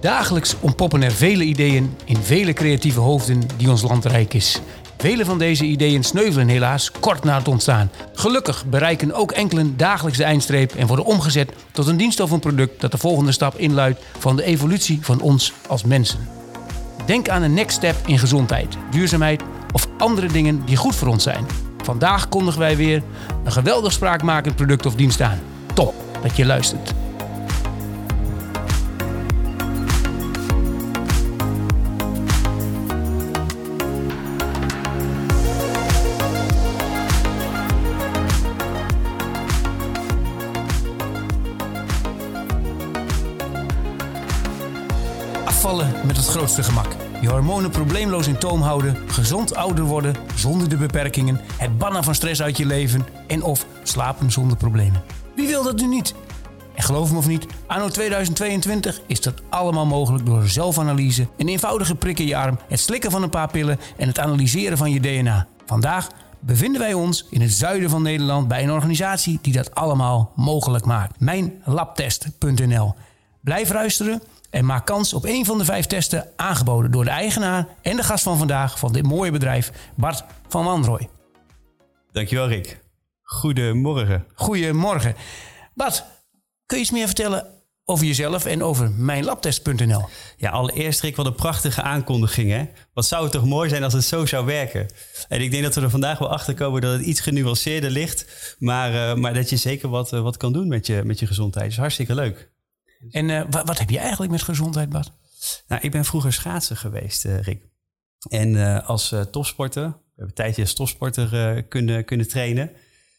Dagelijks ontpoppen er vele ideeën in vele creatieve hoofden die ons land rijk is. Vele van deze ideeën sneuvelen helaas kort na het ontstaan. Gelukkig bereiken ook enkelen dagelijks de eindstreep en worden omgezet tot een dienst of een product dat de volgende stap inluidt van de evolutie van ons als mensen. Denk aan een next step in gezondheid, duurzaamheid of andere dingen die goed voor ons zijn. Vandaag kondigen wij weer een geweldig spraakmakend product of dienst aan. Top dat je luistert. Het grootste gemak. Je hormonen probleemloos in toom houden, gezond ouder worden zonder de beperkingen, het bannen van stress uit je leven en of slapen zonder problemen. Wie wil dat nu niet? En geloof me of niet, anno 2022 is dat allemaal mogelijk door zelfanalyse, een eenvoudige prik in je arm, het slikken van een paar pillen en het analyseren van je DNA. Vandaag bevinden wij ons in het zuiden van Nederland bij een organisatie die dat allemaal mogelijk maakt. Mijnlabtest.nl. Blijf luisteren en maak kans op een van de vijf testen aangeboden door de eigenaar en de gast van vandaag van dit mooie bedrijf, Bart van Wanrooy. Dankjewel Rick. Goedemorgen. Goedemorgen. Bart, kun je iets meer vertellen over jezelf en over mijnlabtest.nl? Ja, allereerst Rick, wat een prachtige aankondiging hè. Wat zou het toch mooi zijn als het zo zou werken. En ik denk dat we er vandaag wel achter komen dat het iets genuanceerder ligt. Maar, uh, maar dat je zeker wat, uh, wat kan doen met je, met je gezondheid. Is hartstikke leuk. En uh, wat, wat, heb je eigenlijk met gezondheid, Bart? Nou, ik ben vroeger schaatser geweest, Rick. En als topsporter, we hebben een tijdje als topsporter kunnen, kunnen trainen.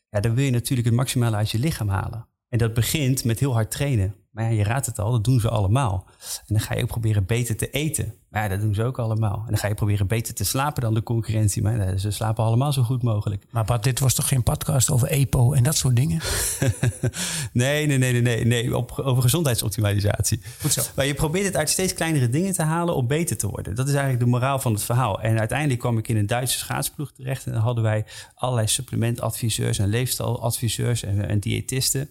Ja, dan wil je natuurlijk het maximale uit je lichaam halen. En dat begint met heel hard trainen. Maar ja, je raadt het al, dat doen ze allemaal. En dan ga je ook proberen beter te eten. Maar ja, dat doen ze ook allemaal. En dan ga je proberen beter te slapen dan de concurrentie. Maar ja, ze slapen allemaal zo goed mogelijk. Maar Bart, dit was toch geen podcast over EPO en dat soort dingen? nee, nee, nee, nee, nee. Op, over gezondheidsoptimalisatie. Goed zo. Maar je probeert het uit steeds kleinere dingen te halen om beter te worden. Dat is eigenlijk de moraal van het verhaal. En uiteindelijk kwam ik in een Duitse schaatsploeg terecht. En dan hadden wij allerlei supplementadviseurs en leefstaladviseurs en, en diëtisten.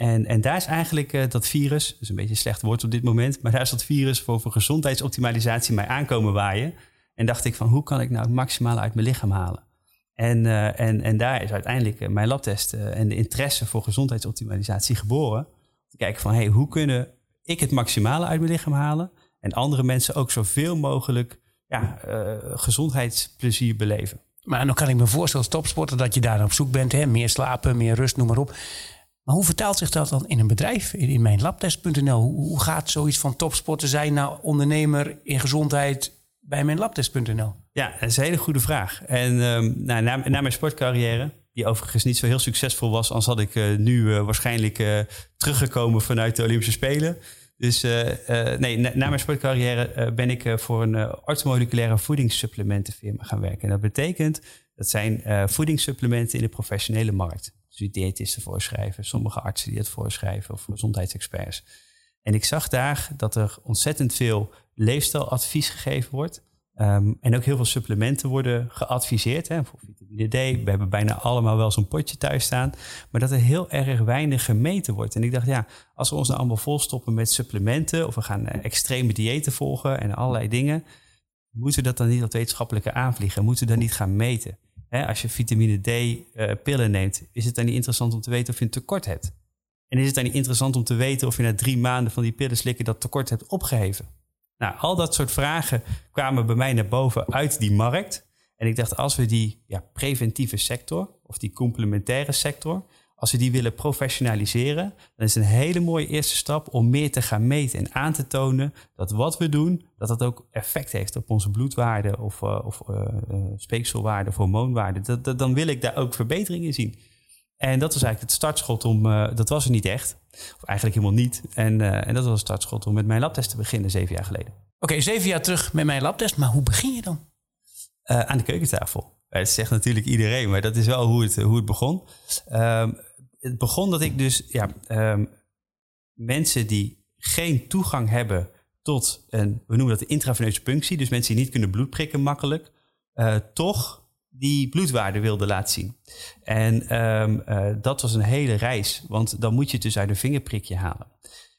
En, en daar is eigenlijk uh, dat virus, dat is een beetje een slecht woord op dit moment, maar daar is dat virus voor, voor gezondheidsoptimalisatie mij aankomen waaien. En dacht ik van hoe kan ik nou het maximale uit mijn lichaam halen? En, uh, en, en daar is uiteindelijk uh, mijn labtest en de interesse voor gezondheidsoptimalisatie geboren. Te kijken van hey, hoe kunnen ik het maximale uit mijn lichaam halen en andere mensen ook zoveel mogelijk ja, gezondheidsplezier beleven. Maar dan kan ik me voorstellen als topsporter dat je daar op zoek bent. Hè? Meer slapen, meer rust, noem maar op. Maar hoe vertaalt zich dat dan in een bedrijf, in, in mijn labtest.nl? Hoe, gaat zoiets van topsporter zijn naar ondernemer in gezondheid bij mijn labtest.nl? Ja, dat is een hele goede vraag. En um, nou, na, mijn sportcarrière, die overigens niet zo heel succesvol was, anders had ik uh, nu uh, waarschijnlijk uh, teruggekomen vanuit de Olympische Spelen. Dus nee, na, na, mijn sportcarrière ben ik voor een orthomoleculaire voedingssupplementenfirma gaan werken. En dat betekent, dat zijn voedingssupplementen in de professionele markt. Die diëtisten voorschrijven, sommige artsen die het voorschrijven of gezondheidsexperts. En ik zag daar dat er ontzettend veel leefstijladvies gegeven wordt. Um, en ook heel veel supplementen worden geadviseerd hè, voor vitamine D. We hebben bijna allemaal wel zo'n potje thuis staan. Maar dat er heel erg weinig gemeten wordt. En ik dacht, ja, als we ons nou allemaal volstoppen met supplementen... of we gaan uh, extreme diëten volgen en allerlei dingen... moeten we dat dan niet op wetenschappelijke aanvliegen? Moeten we dat niet gaan meten? Als je vitamine D-pillen uh, neemt, is het dan niet interessant om te weten of je een tekort hebt? En is het dan niet interessant om te weten of je na drie maanden van die pillen slikken dat tekort hebt opgeheven? Nou, al dat soort vragen kwamen bij mij naar boven uit die markt. En ik dacht, als we die ja, preventieve sector of die complementaire sector, als we die willen professionaliseren, dan is het een hele mooie eerste stap om meer te gaan meten en aan te tonen dat wat we doen, dat dat ook effect heeft op onze bloedwaarde of, uh, of uh, uh, speekselwaarde of hormoonwaarde. Dat, dat, dan wil ik daar ook verbeteringen zien. En dat was eigenlijk het startschot om, dat was er niet echt, of eigenlijk helemaal niet. En, en dat was het startschot om met mijn labtest te beginnen, zeven jaar geleden. Oké, okay, zeven jaar terug met mijn labtest, maar hoe begin je dan? aan de keukentafel. Dat zegt natuurlijk iedereen, maar dat is wel hoe het, hoe het begon. Um, het begon dat ik dus ja, um, mensen die geen toegang hebben tot een, we noemen dat de intraveneuze punctie, dus mensen die niet kunnen bloed prikken makkelijk, uh, toch die bloedwaarde wilde laten zien. En um, uh, dat was een hele reis, want dan moet je het dus uit een vingerprikje halen.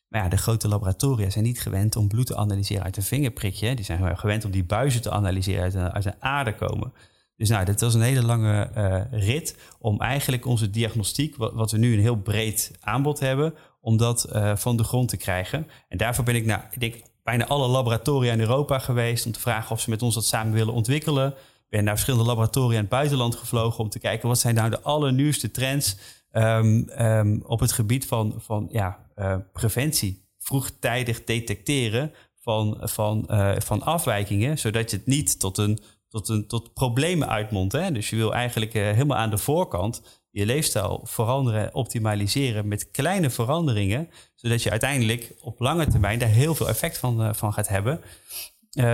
Maar ja, de grote laboratoria zijn niet gewend om bloed te analyseren uit een vingerprikje. Die zijn gewend om die buizen te analyseren uit een, uit een aarde komen. Dus nou, dit was een hele lange uh, rit om eigenlijk onze diagnostiek, wat, we nu een heel breed aanbod hebben, om dat uh, van de grond te krijgen. En daarvoor ben ik naar, ik denk, bijna alle laboratoria in Europa geweest om te vragen of ze met ons dat samen willen ontwikkelen. Ik ben naar verschillende laboratoria in het buitenland gevlogen om te kijken wat zijn nou de allernieuwste trends um, um, op het gebied van, van ja, uh, preventie. Vroegtijdig detecteren van, van, van afwijkingen, zodat je het niet tot, een, tot, een, tot problemen uitmondt. Hè? Dus je wil eigenlijk uh, helemaal aan de voorkant je leefstijl veranderen, optimaliseren met kleine veranderingen, zodat je uiteindelijk op lange termijn daar heel veel effect van, van gaat hebben.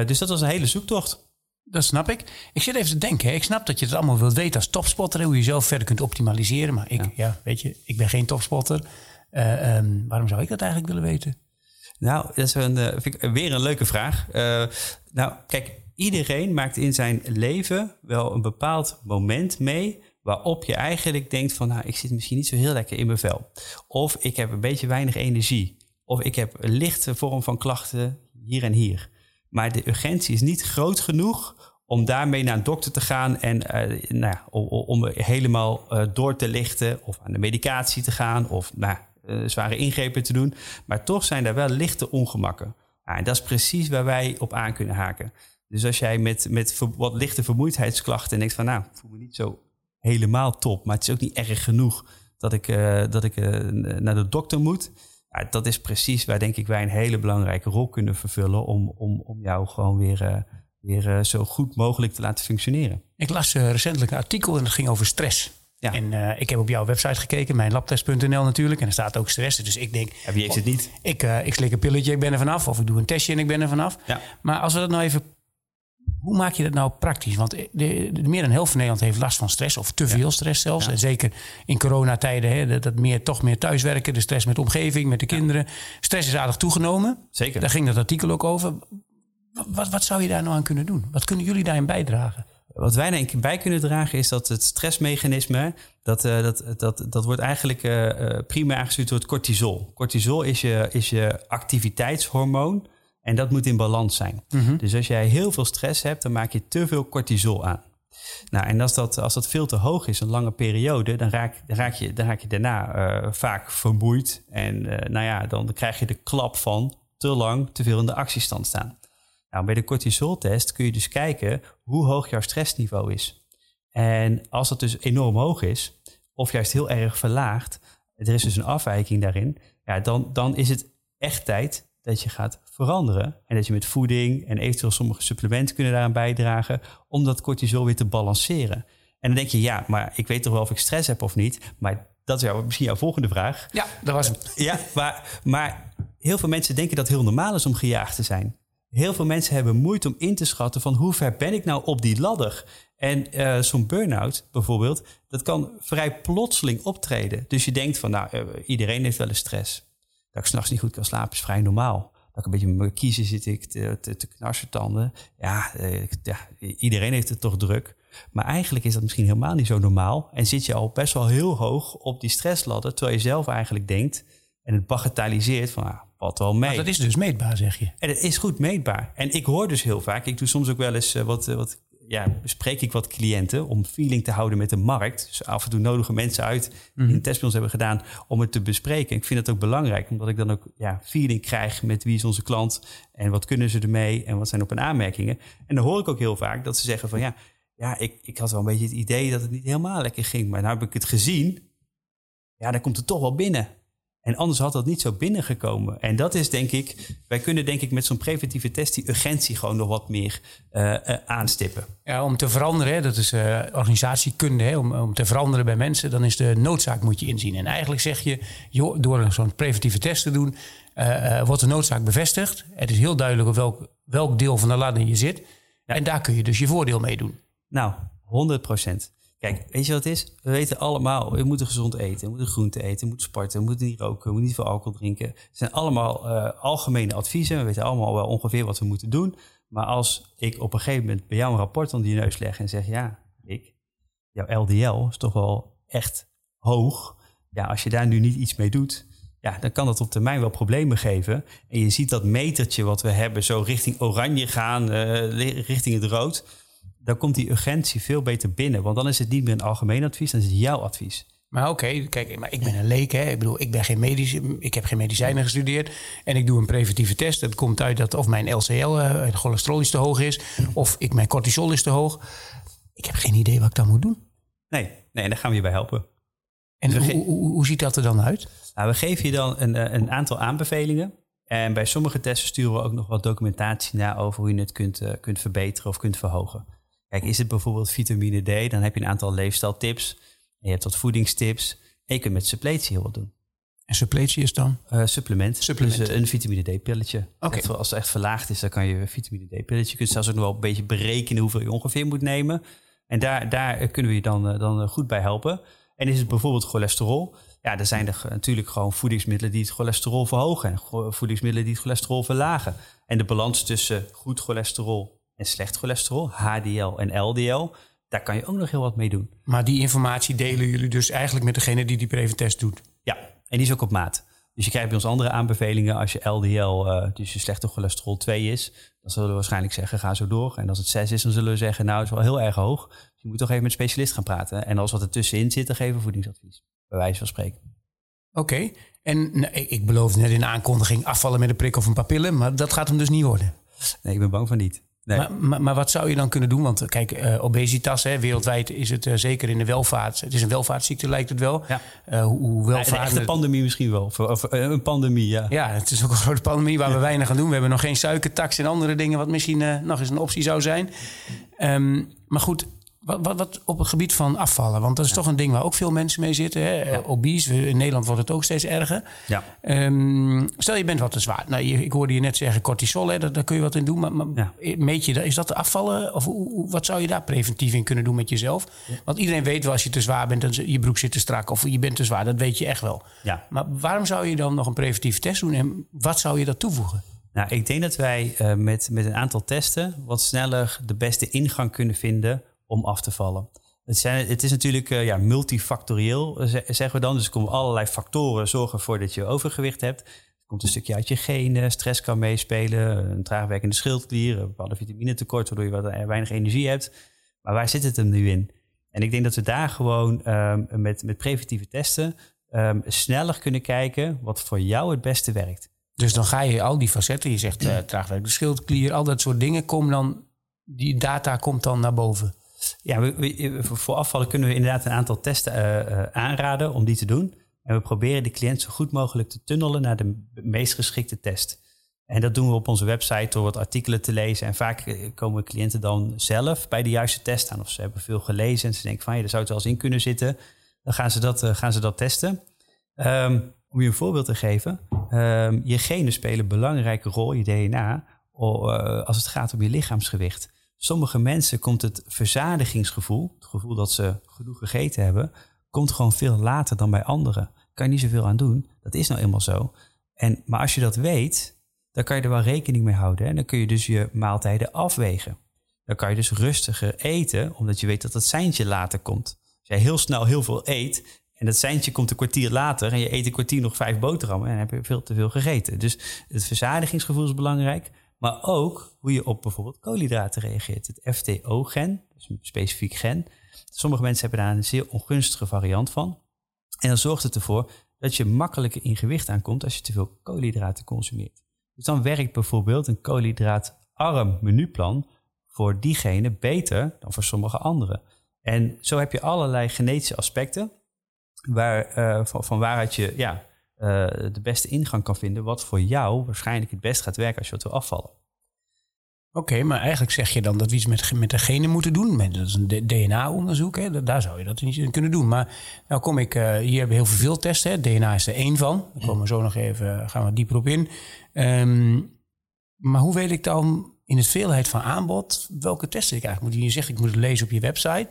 dus dat was een hele zoektocht. Dat snap ik. Ik zit even te denken. Hè. Ik snap dat je het allemaal wilt weten als topspotter. Hoe je zelf verder kunt optimaliseren. Maar ik, ja. weet je, ik ben geen topspotter. Uh, um, waarom zou ik dat eigenlijk willen weten? Nou, dat is een, vind ik weer een leuke vraag. Nou, kijk, iedereen maakt in zijn leven wel een bepaald moment mee waarop je eigenlijk denkt van, nou, ik zit misschien niet zo heel lekker in mijn vel. Of ik heb een beetje weinig energie. Of ik heb een lichte vorm van klachten hier en hier. Maar de urgentie is niet groot genoeg om daarmee naar een dokter te gaan en uh, nou ja, om, helemaal uh, door te lichten of aan de medicatie te gaan of nou, uh, zware ingrepen te doen. Maar toch zijn er wel lichte ongemakken. en dat is precies waar wij op aan kunnen haken. Dus als jij met, met wat lichte vermoeidheidsklachten denkt van nou, ik voel me niet zo helemaal top, maar het is ook niet erg genoeg dat ik, dat ik naar de dokter moet ja, dat is precies waar denk ik wij een hele belangrijke rol kunnen vervullen om, om, om jou gewoon weer, uh, weer zo goed mogelijk te laten functioneren. Ik las recentelijk een artikel en dat ging over stress. Ja. En ik heb op jouw website gekeken, mijnlabtest.nl natuurlijk. En er staat ook stress. Dus ik denk. Heb je het niet? Ik, ik slik een pilletje, ik ben er vanaf. Of ik doe een testje en ik ben er vanaf. Ja. Maar als we dat nou even hoe maak je dat nou praktisch? Want de, de, meer dan helft van Nederland heeft last van stress, of te veel stress zelfs. En zeker in coronatijden, hè, dat, dat meer, toch meer thuiswerken, de stress met de omgeving, met de kinderen. Stress is aardig toegenomen. Zeker. Daar ging dat artikel ook over. Wat, wat zou je daar nou aan kunnen doen? Wat kunnen jullie daarin bijdragen? Wat wij denk ik bij kunnen dragen is dat het stressmechanisme, dat, uh, dat, dat, dat wordt eigenlijk uh, prima aangestuurd door het cortisol. Cortisol is je, is je activiteitshormoon. En dat moet in balans zijn. Mm-hmm. Dus als jij heel veel stress hebt, dan maak je te veel cortisol aan. Nou, en als dat, als dat veel te hoog is, een lange periode, dan raak, dan raak, je, dan raak je daarna uh, vaak vermoeid. En uh, nou ja, dan krijg je de klap van te lang te veel in de actiestand staan. Nou, bij de cortisoltest kun je dus kijken hoe hoog jouw stressniveau is. En als dat dus enorm hoog is, of juist heel erg verlaagd, er is dus een afwijking daarin, ja, dan, dan is het echt tijd dat je gaat veranderen. En dat je met voeding en eventueel sommige supplementen kunnen daaraan bijdragen om dat cortisol weer te balanceren. En dan denk je, ja, maar ik weet toch wel of ik stress heb of niet. Maar dat is jou, misschien jouw volgende vraag. Ja, dat was hem. Ja, maar, maar heel veel mensen denken dat het heel normaal is om gejaagd te zijn. Heel veel mensen hebben moeite om in te schatten van hoe ver ben ik nou op die ladder. En uh, zo'n burn-out bijvoorbeeld, dat kan vrij plotseling optreden. Dus je denkt van, nou, uh, iedereen heeft wel eens stress. Dat ik s'nachts niet goed kan slapen is vrij normaal. Dat ik een beetje met mijn kiezen zit ik te, te, te knarsen Ja, eh, ja, iedereen heeft het toch druk. Maar eigenlijk is dat misschien helemaal niet zo normaal. En zit je al best wel heel hoog op die stressladder. Terwijl je zelf eigenlijk denkt en het bagatelliseert van ah, wat wel mee. Maar dat is dus meetbaar, zeg je. En het is goed meetbaar. En ik hoor dus heel vaak, ik doe soms ook wel eens uh, wat, wat ja, spreek ik wat cliënten om feeling te houden met de markt. Dus af en toe nodigen mensen uit die mm een test hebben gedaan om het te bespreken. Ik vind het ook belangrijk, omdat ik dan ook ja, feeling krijg met wie is onze klant en wat kunnen ze ermee en wat zijn op een aanmerkingen. En dan hoor ik ook heel vaak dat ze zeggen van ja, ja ik, ik had wel een beetje het idee dat het niet helemaal lekker ging, maar nu heb ik het gezien. Ja, dan komt het toch wel binnen. En anders had dat niet zo binnengekomen. En dat is denk ik, wij kunnen denk ik met zo'n preventieve test die urgentie gewoon nog wat meer uh, uh, aanstippen. Ja, om te veranderen, hè, dat is uh, organisatiekunde, hè, om, om te veranderen bij mensen, dan is de noodzaak moet je inzien. En eigenlijk zeg je, joh, door zo'n preventieve test te doen, wordt de noodzaak bevestigd. Het is heel duidelijk op welk, welk deel van de ladder je zit. Ja. En daar kun je dus je voordeel mee doen. Nou, 100 procent. Kijk, weet je wat het is? We weten allemaal, we moeten gezond eten, we moeten groente eten, we moeten sporten, we moeten niet roken, we moeten niet veel alcohol drinken. Het zijn allemaal uh, algemene adviezen. We weten allemaal wel ongeveer wat we moeten doen. Maar als ik op een gegeven moment bij jou een rapport onder je neus leg en zeg, ja, ik, jouw LDL is toch wel echt hoog. Ja, als je daar nu niet iets mee doet, ja, dan kan dat op termijn wel problemen geven. En je ziet dat metertje wat we hebben zo richting oranje gaan, uh, richting het rood. Dan komt die urgentie veel beter binnen. Want dan is het niet meer een algemeen advies, dan is het jouw advies. Maar oké, kijk, maar ik ben een leek. Hè. Ik bedoel, ik, ben geen medisch, ik heb geen medicijnen gestudeerd. En ik doe een preventieve test. Het komt uit dat of mijn LCL, uh, het cholesterol is te hoog is. Of ik, mijn cortisol is te hoog. Ik heb geen idee wat ik dan moet doen. Nee, nee daar gaan we je bij helpen. En dus hoe, hoe, hoe, ziet dat er dan uit? Nou, we geven je dan een, eh, een, aantal aanbevelingen. En bij sommige testen sturen we ook nog wat documentatie naar over hoe je het kunt, uh, kunt verbeteren of kunt verhogen. Kijk, is het bijvoorbeeld vitamine D, dan heb je een aantal leefstijltips. Je hebt wat voedingstips. En je kunt met suppletie heel wat doen. En suppletie is dan? Uh, supplement. supplement. Dus een vitamine D-pilletje. Okay. Als het echt verlaagd is, dan kan je een vitamine D-pilletje. Je kunt zelfs ook nog wel een beetje berekenen hoeveel je ongeveer moet nemen. En daar, daar kunnen we je dan, dan goed bij helpen. En is het bijvoorbeeld cholesterol? Ja, er zijn er natuurlijk gewoon voedingsmiddelen die het cholesterol verhogen en voedingsmiddelen die het cholesterol verlagen. En de balans tussen goed cholesterol en slecht cholesterol, HDL en LDL, daar kan je ook nog heel wat mee doen. Maar die informatie delen jullie dus eigenlijk met degene die die preventest doet? Ja, en die is ook op maat. Dus je krijgt bij ons andere aanbevelingen. Als je LDL, uh, dus je slechte cholesterol 2 is, dan zullen we waarschijnlijk zeggen, ga zo door. En als het 6 is, dan zullen we zeggen, nou, het is wel heel erg hoog. Dus je moet toch even met een specialist gaan praten. En als wat er tussenin zit, dan geven we voedingsadvies. Bij wijze van spreken. Oké. En nou, ik, ik beloofde net in de aankondiging afvallen met een prik of een paar pillen. Maar dat gaat hem dus niet worden. Nee, ik ben bang van niet. Maar, maar, maar, wat zou je dan kunnen doen? Want kijk, uh, obesitas, hè, wereldwijd is het uh, zeker in de welvaart. Het is een welvaartsziekte, lijkt het wel. Ja. Uh, hoe welvaart... Een pandemie misschien wel. Of, of een pandemie, ja. Ja, het is ook een grote pandemie waar we weinig aan doen. We hebben nog geen suikertax en andere dingen... wat misschien nog eens een optie zou zijn. Um, maar goed, wat, wat, wat, op het gebied van afvallen, want dat is toch een ding waar ook veel mensen mee zitten. Hè? Ja. Obese, in Nederland wordt het ook steeds erger. Ja. Um, stel je bent wat te zwaar. Nou, je, ik hoorde je net zeggen cortisol, hè, daar, daar kun je wat in doen. Maar, maar ja. meet je, is dat te afvallen? Of wat zou je daar preventief in kunnen doen met jezelf? Want iedereen weet wel als je te zwaar bent, dan je broek zit te strak of je bent te zwaar. Dat weet je echt wel. Ja. Maar waarom zou je dan nog een preventieve test doen en wat zou je dat toevoegen? Nou, ik denk dat wij uh, met, met een aantal testen wat sneller de beste ingang kunnen vinden om af te vallen. Het, zijn, het is natuurlijk uh, ja, multifactorieel, zeggen we dan. Dus er komen allerlei factoren zorgen ervoor dat je overgewicht hebt. Er komt een stukje uit je genen, stress kan meespelen, een traagwerkende schildklier, een bepaalde vitaminetekort, waardoor je wat eh, weinig energie hebt. Maar waar zit het hem nu in? En ik denk dat we daar gewoon um, met, met preventieve testen um, sneller kunnen kijken wat voor jou het beste werkt. Dus dan ga je al die facetten, je zegt uh, traagwerkende schildklier, al dat soort dingen, kom dan, die data komt dan naar boven. Ja, voor afvallen kunnen we inderdaad een aantal testen uh, uh, aanraden om die te doen. En we proberen de cliënt zo goed mogelijk te tunnelen naar de meest geschikte test. En dat doen we op onze website door wat artikelen te lezen. En vaak eh, komen cliënten dan zelf bij de juiste test aan. Of ze hebben veel gelezen en ze denken van... ja, daar zou het wel eens in kunnen zitten. Dan gaan ze dat, gaan ze dat testen. Um, om je een voorbeeld te geven. Um, je genen spelen een belangrijke rol, je DNA... Als het gaat om je lichaamsgewicht. Sommige mensen komt het verzadigingsgevoel, het gevoel dat ze genoeg gegeten hebben, komt gewoon veel later dan bij anderen. Kan je niet zoveel aan doen. Dat is nou eenmaal zo. En, maar als je dat weet, dan kan je er wel rekening mee houden. En dan kun je dus je maaltijden afwegen. Dan kan je dus rustiger eten, omdat je weet dat dat seintje later komt. Als jij heel snel heel veel eet en dat seintje komt een kwartier later en je eet een kwartier nog vijf boterhammen en dan heb je veel te veel gegeten. Dus het verzadigingsgevoel is belangrijk. Maar ook hoe je op bijvoorbeeld koolhydraten reageert. Het FTO-gen, dus een specifiek gen. Sommige mensen hebben daar een zeer ongunstige variant van. En dan zorgt het ervoor dat je makkelijker in gewicht aankomt als je te veel koolhydraten consumeert. Dus dan werkt bijvoorbeeld een koolhydraatarm menuplan voor diegene beter dan voor sommige anderen. En zo heb je allerlei genetische aspecten waar, uh, van, van waaruit je ja, uh, de beste ingang kan vinden, wat voor jou waarschijnlijk het best gaat werken als je wat wil afvallen. Oké, maar eigenlijk zeg je dan dat we iets met, met de genen moeten doen. Met, dat is een DNA-onderzoek, daar zou je dat niet in kunnen doen. Maar nou kom ik, uh, hier hebben we heel veel testen. Hè? DNA is er één van. Daar komen we zo nog even, gaan we dieper op in. Um, maar hoe weet ik dan in het veelheid van aanbod welke testen ik eigenlijk moet? Je zegt, ik moet het lezen op je website.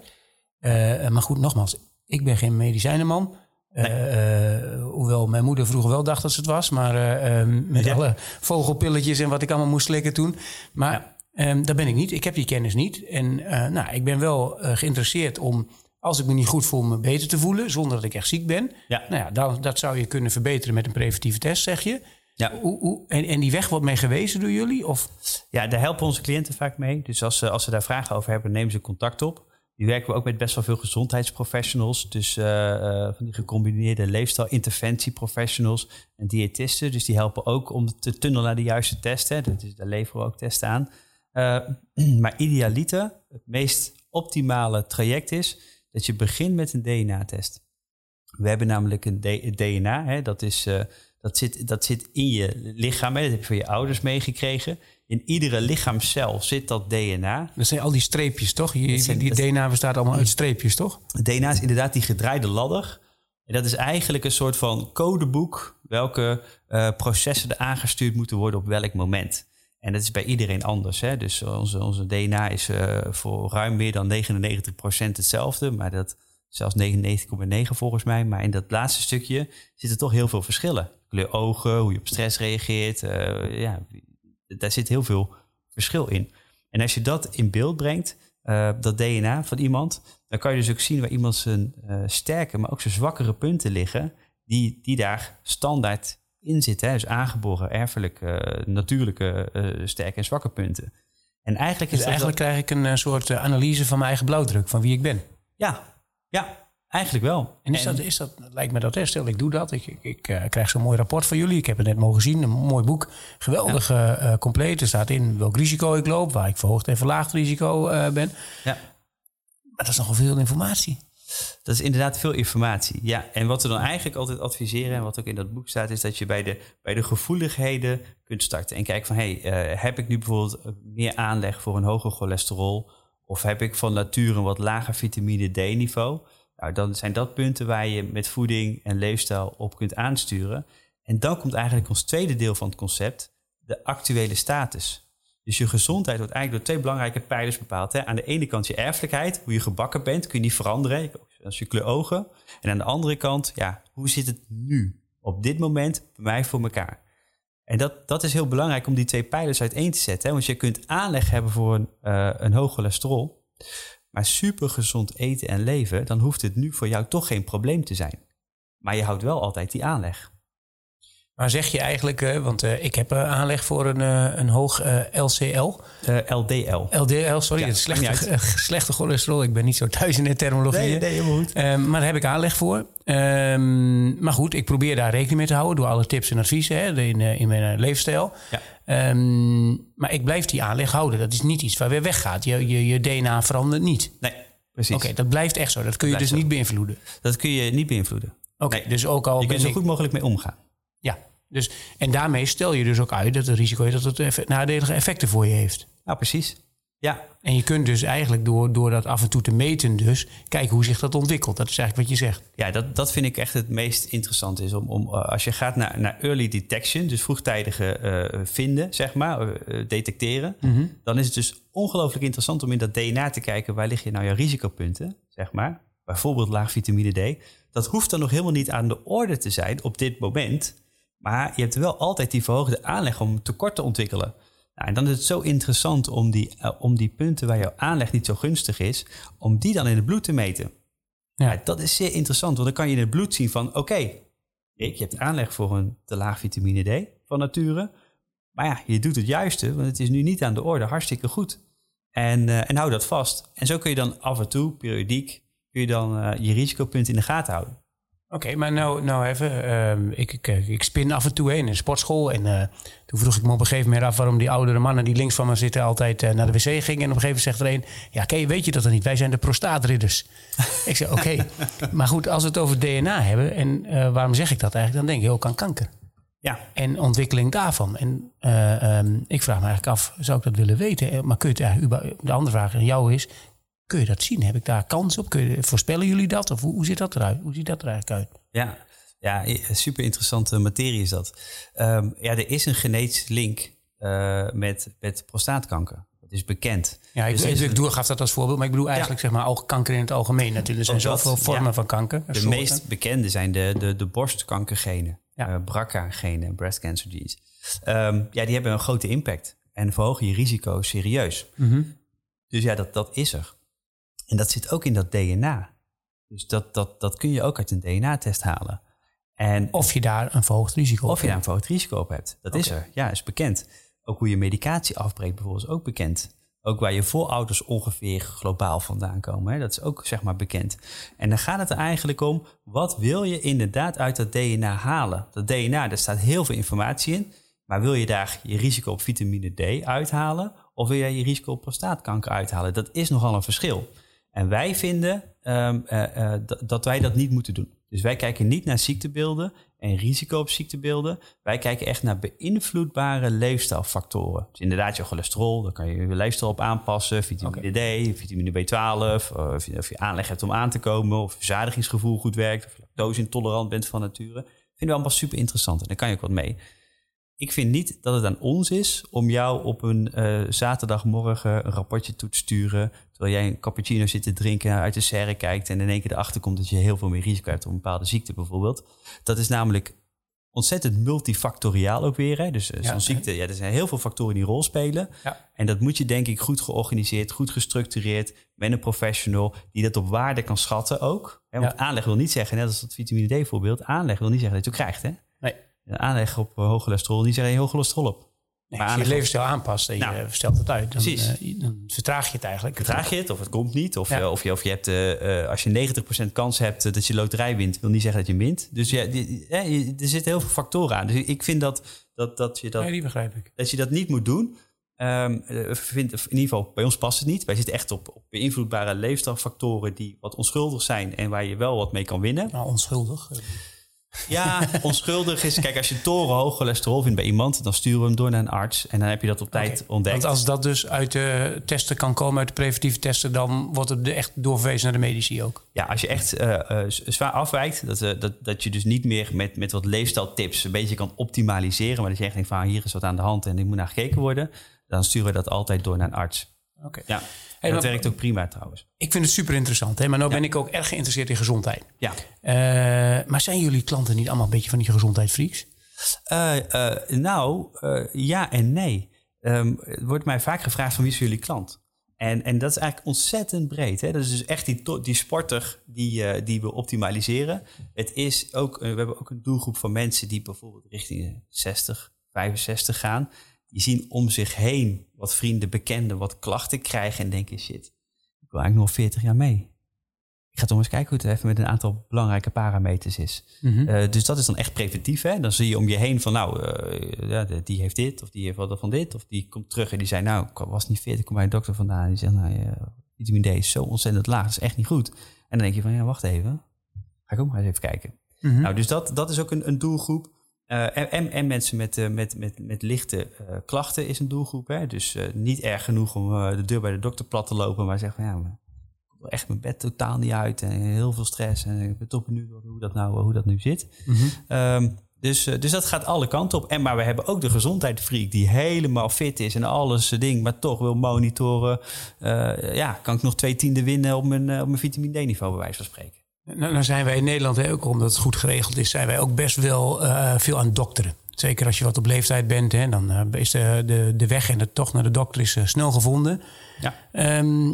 Uh, maar goed, nogmaals, ik ben geen medicijnenman. Nee. Uh, hoewel mijn moeder vroeger wel dacht dat ze het was. Maar uh, met ja. alle vogelpilletjes en wat ik allemaal moest slikken toen. Maar ja. um, daar ben ik niet. Ik heb die kennis niet. En uh, nou, ik ben wel geïnteresseerd om als ik me niet goed voel, me beter te voelen zonder dat ik echt ziek ben. Ja. Nou ja, dan, dat zou je kunnen verbeteren met een preventieve test, zeg je. Ja. Hoe, hoe, en, en die weg wordt mee gewezen door jullie? Of? Ja, daar helpen onze cliënten vaak mee. Dus als ze, als ze daar vragen over hebben, nemen ze contact op. Nu werken we ook met best wel veel gezondheidsprofessionals. Dus eh, eh, van die gecombineerde leefstijl-interventieprofessionals en diëtisten. Dus die helpen ook om te tunnelen naar de juiste testen. Dat is, daar leveren we ook testen aan. Eh, maar idealiter, het meest optimale traject is dat je begint met een DNA-test. We hebben namelijk een DNA, hè, dat, is, dat, zit, dat zit in je lichaam. Hè, dat heb je van je ouders meegekregen. In iedere lichaamscel zit dat DNA. Dat zijn al die streepjes, toch? Je, zijn- die DNA bestaat allemaal uit streepjes, toch? Het DNA is inderdaad die gedraaide ladder. En dat is eigenlijk een soort van codeboek welke eh, processen er aangestuurd moeten worden op welk moment. En dat is bij iedereen anders. Hè? Dus onze, onze DNA is eh, voor ruim meer dan 99% hetzelfde, maar dat zelfs 99,9 volgens mij. Maar in dat laatste stukje zitten toch heel veel verschillen. Kleur ogen, hoe je op stress reageert. eh, ja, daar zit heel veel verschil in. En als je dat in beeld brengt, eh, dat DNA van iemand, dan kan je dus ook zien waar iemand zijn eh, sterke, maar ook zijn zwakkere punten liggen, die, die daar standaard in zitten. Hè? Dus aangeboren, erfelijk, eh, natuurlijke sterke en zwakke punten. En eigenlijk is Dus dat eigenlijk krijg ik een soort analyse van mijn eigen blauwdruk, van wie ik ben. Ja, ja, eigenlijk wel. En is dat, is dat, lijkt me dat, hè, stel ik doe dat, ik, ik, ik eh, krijg zo'n mooi rapport van jullie. Ik heb het net mogen zien, een mooi boek, geweldig eh, eh, compleet. Er staat in welk risico ik loop, waar ik verhoogd en verlaagd risico ben. Ja. Maar dat is nogal veel informatie. Dat is inderdaad veel informatie. Ja, en wat we dan eigenlijk altijd adviseren, en wat ook in dat boek staat, is dat je bij de, bij de gevoeligheden kunt starten. En kijken van, hey, heb ik nu bijvoorbeeld meer aanleg voor een hoger cholesterol? Of heb ik van nature een wat lager vitamine D-niveau? Nou, dan zijn dat punten waar je met voeding en leefstijl op kunt aansturen. En dan komt eigenlijk ons tweede deel van het concept, de actuele status. Dus je gezondheid wordt eigenlijk door twee belangrijke pijlers bepaald. Hè. Aan de ene kant je erfelijkheid, hoe je gebakken bent, kun je niet veranderen. Als je kleur ogen. En aan de andere kant, ja, hoe zit het nu? Op dit moment bij mij voor elkaar. En dat, dat is heel belangrijk om die twee pijlers uiteen te zetten. Hè. Want je kunt aanleg hebben voor een, eh, een hoog cholesterol. Maar super gezond eten en leven, dan hoeft het nu voor jou toch geen probleem te zijn. Maar je houdt wel altijd die aanleg. Maar zeg je eigenlijk, eh, want eh, ik heb eh, aanleg voor een, een hoog LCL. Eh, LDL. LDL, sorry, Ja, slechte, slechte cholesterol. Ik ben niet zo thuis in de terminologie. helemaal goed. Ehm, maar daar heb ik aanleg voor. Ehm, maar goed, ik probeer daar rekening mee te houden door alle tips en adviezen hè, in, in mijn leefstijl. Ja. Ehm, maar ik blijf die aanleg houden. Dat is niet iets waar weer weggaat. Je, je, je DNA verandert niet. Nee, precies. Oké, dat blijft echt zo. Dat kun je Blijft dus zo. niet beïnvloeden. Dat kun je niet beïnvloeden. Oké, Nee. dus ook al Je kunt er zo ik- goed mogelijk mee omgaan. Ja, dus, en daarmee stel je dus ook uit dat het risico is dat het nadelige effecten voor je heeft. Nou, precies. Ja, En je kunt dus eigenlijk door, door dat af en toe te meten dus... kijken hoe zich dat ontwikkelt. Dat is eigenlijk wat je zegt. ja dat, dat vind ik echt het meest interessant. Is om, om, eh, als je gaat naar, naar early detection, dus vroegtijdige eh, vinden, zeg maar, eh, detecteren, dan is het dus ongelooflijk interessant om in dat DNA te kijken waar liggen nou jouw risicopunten, zeg maar. Bijvoorbeeld laag vitamine D. Dat hoeft dan nog helemaal niet aan de orde te zijn op dit moment. Maar je hebt wel altijd die verhoogde aanleg om tekort te ontwikkelen. Nou, en dan is het zo interessant om die, eh, om die punten waar jouw aanleg niet zo gunstig is, om die dan in het bloed te meten. Ja. Ja, dat is zeer interessant, want dan kan je in het bloed zien van... oké, Rick, je hebt aanleg voor een te laag vitamine D van nature. Maar ja, je doet het juiste, want het is nu niet aan de orde. Hartstikke goed. En, eh, en hou dat vast. En zo kun je dan af en toe, periodiek... kun je dan eh, je risicopunt in de gaten houden. Oké, maar nou, nou even. ehm, ik, ik, ik spin af en toe heen in een sportschool. En eh, toen vroeg ik me op een gegeven moment af waarom die oudere mannen die links van me zitten altijd eh, naar de wc gingen. En op een gegeven moment zegt er een: Ja, Kay, weet je dat dan niet? Wij zijn de prostaatridders. ik zeg: Oké. Maar goed, als we het over DNA hebben. En eh, waarom zeg ik dat eigenlijk? Dan denk ik ook aan kanker. Ja, En ontwikkeling daarvan. En eh, ehm, ik vraag me eigenlijk af: zou ik dat willen weten? Eh, Maar kun je het eigenlijk. De andere vraag aan jou is: Kun je dat zien? Heb ik daar kans op? Kun je, voorspellen jullie dat? Of hoe, hoe ziet dat eruit? Hoe ziet dat er eigenlijk uit? ja. ja super interessante materie is dat. Ehm, ja, er is een genetische link eh, met, met prostaatkanker. Dat is bekend. Ja, ik, Dus ik, er doe, gaf dat als voorbeeld, maar ik bedoel eigenlijk zeg maar ook kanker in het algemeen natuurlijk. Er zijn dat, zoveel vormen ja. van kanker. De soorten. meest bekende zijn de, de, de borstkankergenen, Ja. ja. BRCA-genen, breast cancer genes. Ehm, ja, die hebben een grote impact en verhogen je risico serieus. Mhm. Dus ja, dat, dat is er. En dat zit ook in dat DNA. Dus dat, dat, dat kun je ook uit een DNA-test halen. En Of je daar een verhoogd risico op of je daar hebt. een verhoogd risico op hebt. Dat is er. Ja, is bekend. Ook hoe je medicatie afbreekt bijvoorbeeld is ook bekend. Ook waar je voorouders ongeveer globaal vandaan komen. Hè? Dat is ook zeg maar bekend. En dan gaat het er eigenlijk om, wat wil je inderdaad uit dat DNA halen? Dat DNA, daar staat heel veel informatie in. Maar wil je daar je risico op vitamine D uithalen? Of wil je je risico op prostaatkanker uithalen? Dat is nogal een verschil. En wij vinden ehm, eh, eh, dat- wij dat niet moeten doen. Dus wij kijken niet naar ziektebeelden en risico op ziektebeelden. Wij kijken echt naar beïnvloedbare leefstijlfactoren. Dus inderdaad, je cholesterol, daar kan je je leefstijl op aanpassen. Vitamine D, vitamine B12, of je, of je aanleg hebt om aan te komen, of je verzadigingsgevoel goed werkt, of je lactose-intolerant bent van nature. Vinden we allemaal super interessant en daar kan je ook wat mee. Ik vind niet dat het aan ons is om jou op een eh, zaterdagmorgen een rapportje toe te sturen. Terwijl jij een cappuccino zit te drinken, uit de serre kijkt en in één keer erachter komt dat je heel veel meer risico hebt op een bepaalde ziekte bijvoorbeeld. Dat is namelijk ontzettend multifactoriaal ook weer. Hè? Dus eh, Ja. zo'n ziekte, ja, er zijn heel veel factoren die een rol spelen. Ja. En dat moet je denk ik goed georganiseerd, goed gestructureerd, met een professional die dat op waarde kan schatten ook. Hè? Want Ja. aanleg wil niet zeggen, net als dat vitamine D voorbeeld, aanleg wil niet zeggen dat je het krijgt. Hè? Nee. Aanleg op hoog cholesterol, die zeggen je hoog cholesterol op. Nee, Maar als je je levensstijl aanpast en je Nou, stelt het uit, dan, eh, dan vertraag je het eigenlijk. Draag je het of het komt niet? Of, Ja. eh, of, je, of je hebt, eh, als je 90% kans hebt dat je loterij wint, wil niet zeggen dat je wint. Dus ja, die- ja, je- er zitten heel veel factoren aan. Dus ik vind dat, dat, dat, je, dat, Nee, die begrijp ik. dat je dat niet moet doen. Eh, vind, in ieder geval, bij ons past het niet. Wij zitten echt op, op beïnvloedbare leefstijlfactoren die wat onschuldig zijn en waar je wel wat mee kan winnen. Nou, onschuldig. Ja, onschuldig is, kijk, als je torenhoog cholesterol vindt bij iemand, dan sturen we hem door naar een arts en dan heb je dat op tijd ontdekt. Want als dat dus uit de testen kan komen, uit de preventieve testen, dan wordt het echt doorverwezen naar de medici ook. Ja, als je echt eh, eh, zwaar afwijkt, dat, eh, dat, dat je dus niet meer met, met wat leefstijltips een beetje kan optimaliseren, maar dat je echt denkt van ah, hier is wat aan de hand en er moet naar gekeken worden, dan sturen we dat altijd door naar een arts. Oké. Ja, dat werkt ook prima trouwens. Ik vind het super interessant, hè? maar nu ben ik ook erg geïnteresseerd in gezondheid. Ja. Eh, maar zijn jullie klanten niet allemaal een beetje van die gezondheidsfreaks? Eh, eh, nou, ja en nee. Ehm, er wordt mij vaak gevraagd van wie is jullie klant? En, en dat is eigenlijk ontzettend breed. Hè? Dat is dus echt die, die sporter die, die we optimaliseren. Het is ook, we hebben ook een doelgroep van mensen die bijvoorbeeld richting de 60, 65 gaan. Die zien om zich heen wat vrienden, bekenden, wat klachten krijgen en denken shit, ik wil eigenlijk nog 40 jaar mee. Ik ga toch eens kijken hoe het even met een aantal belangrijke parameters is. Eh, dus dat is dan echt preventief. Hè? Dan zie je om je heen van, nou, eh, ja, de- die heeft dit, of die heeft wat van dit, of die komt terug en die zei, nou, ik was niet fit, ik kom bij een dokter vandaan. Die zegt, nou, ja, vitamine D is zo ontzettend laag, dat is echt niet goed. En dan denk je van, ja, wacht even, ga ik ook maar eens even kijken. Nou, dus dat, dat is ook een, een doelgroep. Eh, en, en, en mensen met, eh, met, met, met lichte eh, klachten is een doelgroep. Hè? Dus niet erg genoeg om de deur bij de dokter plat te lopen, maar zeggen van ja, maar ik wil echt mijn bed totaal niet uit en heel veel stress en ik ben toch benieuwd hoe dat nou, hoe dat nu zit. Ehm, dus, dus dat gaat alle kanten op. En maar we hebben ook de gezondheidsfreak die helemaal fit is en alles ding, maar toch wil monitoren. Ja, kan ik nog twee tienden winnen op mijn, op mijn vitamine D-niveau, bij wijze van spreken. Nou, nou zijn wij in Nederland, hè, ook omdat het goed geregeld is, zijn wij ook best wel eh, veel aan dokteren. Zeker als je wat op leeftijd bent, hè, dan eh, is de, de, de weg en de tocht naar de dokter is eh, snel gevonden. Ja. Ehm,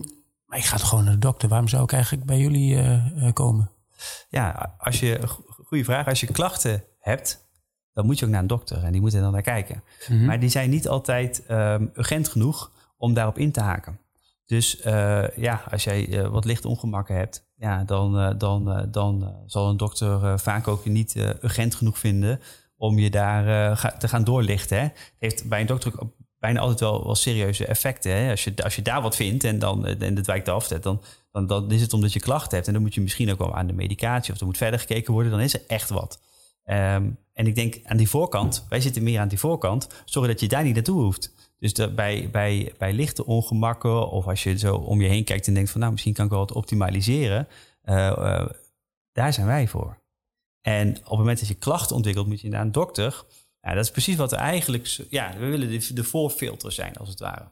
maar ik ga toch gewoon naar de dokter. Waarom zou ik eigenlijk bij jullie komen? Ja, als je, go- goede vraag. Als je klachten hebt, dan moet je ook naar een dokter en die moet er dan naar kijken. Maar die zijn niet altijd ehm, urgent genoeg om daarop in te haken. Dus ja, als jij wat lichte ongemakken hebt, ja, dan, eh, dan, eh, dan eh, zal een dokter vaak ook niet urgent genoeg vinden om je daar te gaan doorlichten. Het heeft bij een dokter ook bijna altijd wel, wel serieuze effecten. Hè. Als, je, als je daar wat vindt en, dan, en het wijkt af, dan, dan, dan is het omdat je klachten hebt. En dan moet je misschien ook wel aan de medicatie of er moet verder gekeken worden. Dan is er echt wat. Ehm, en ik denk aan die voorkant, wij zitten meer aan die voorkant, zorg dat je daar niet naartoe hoeft. Dus dat bij, bij, bij lichte ongemakken of als je zo om je heen kijkt en denkt van nou misschien kan ik wel wat optimaliseren, eh, eh, daar zijn wij voor. En op het moment dat je klachten ontwikkelt, moet je naar een dokter. Ja, dat is precies wat we eigenlijk, ja, we willen de, de voorfilter zijn als het ware.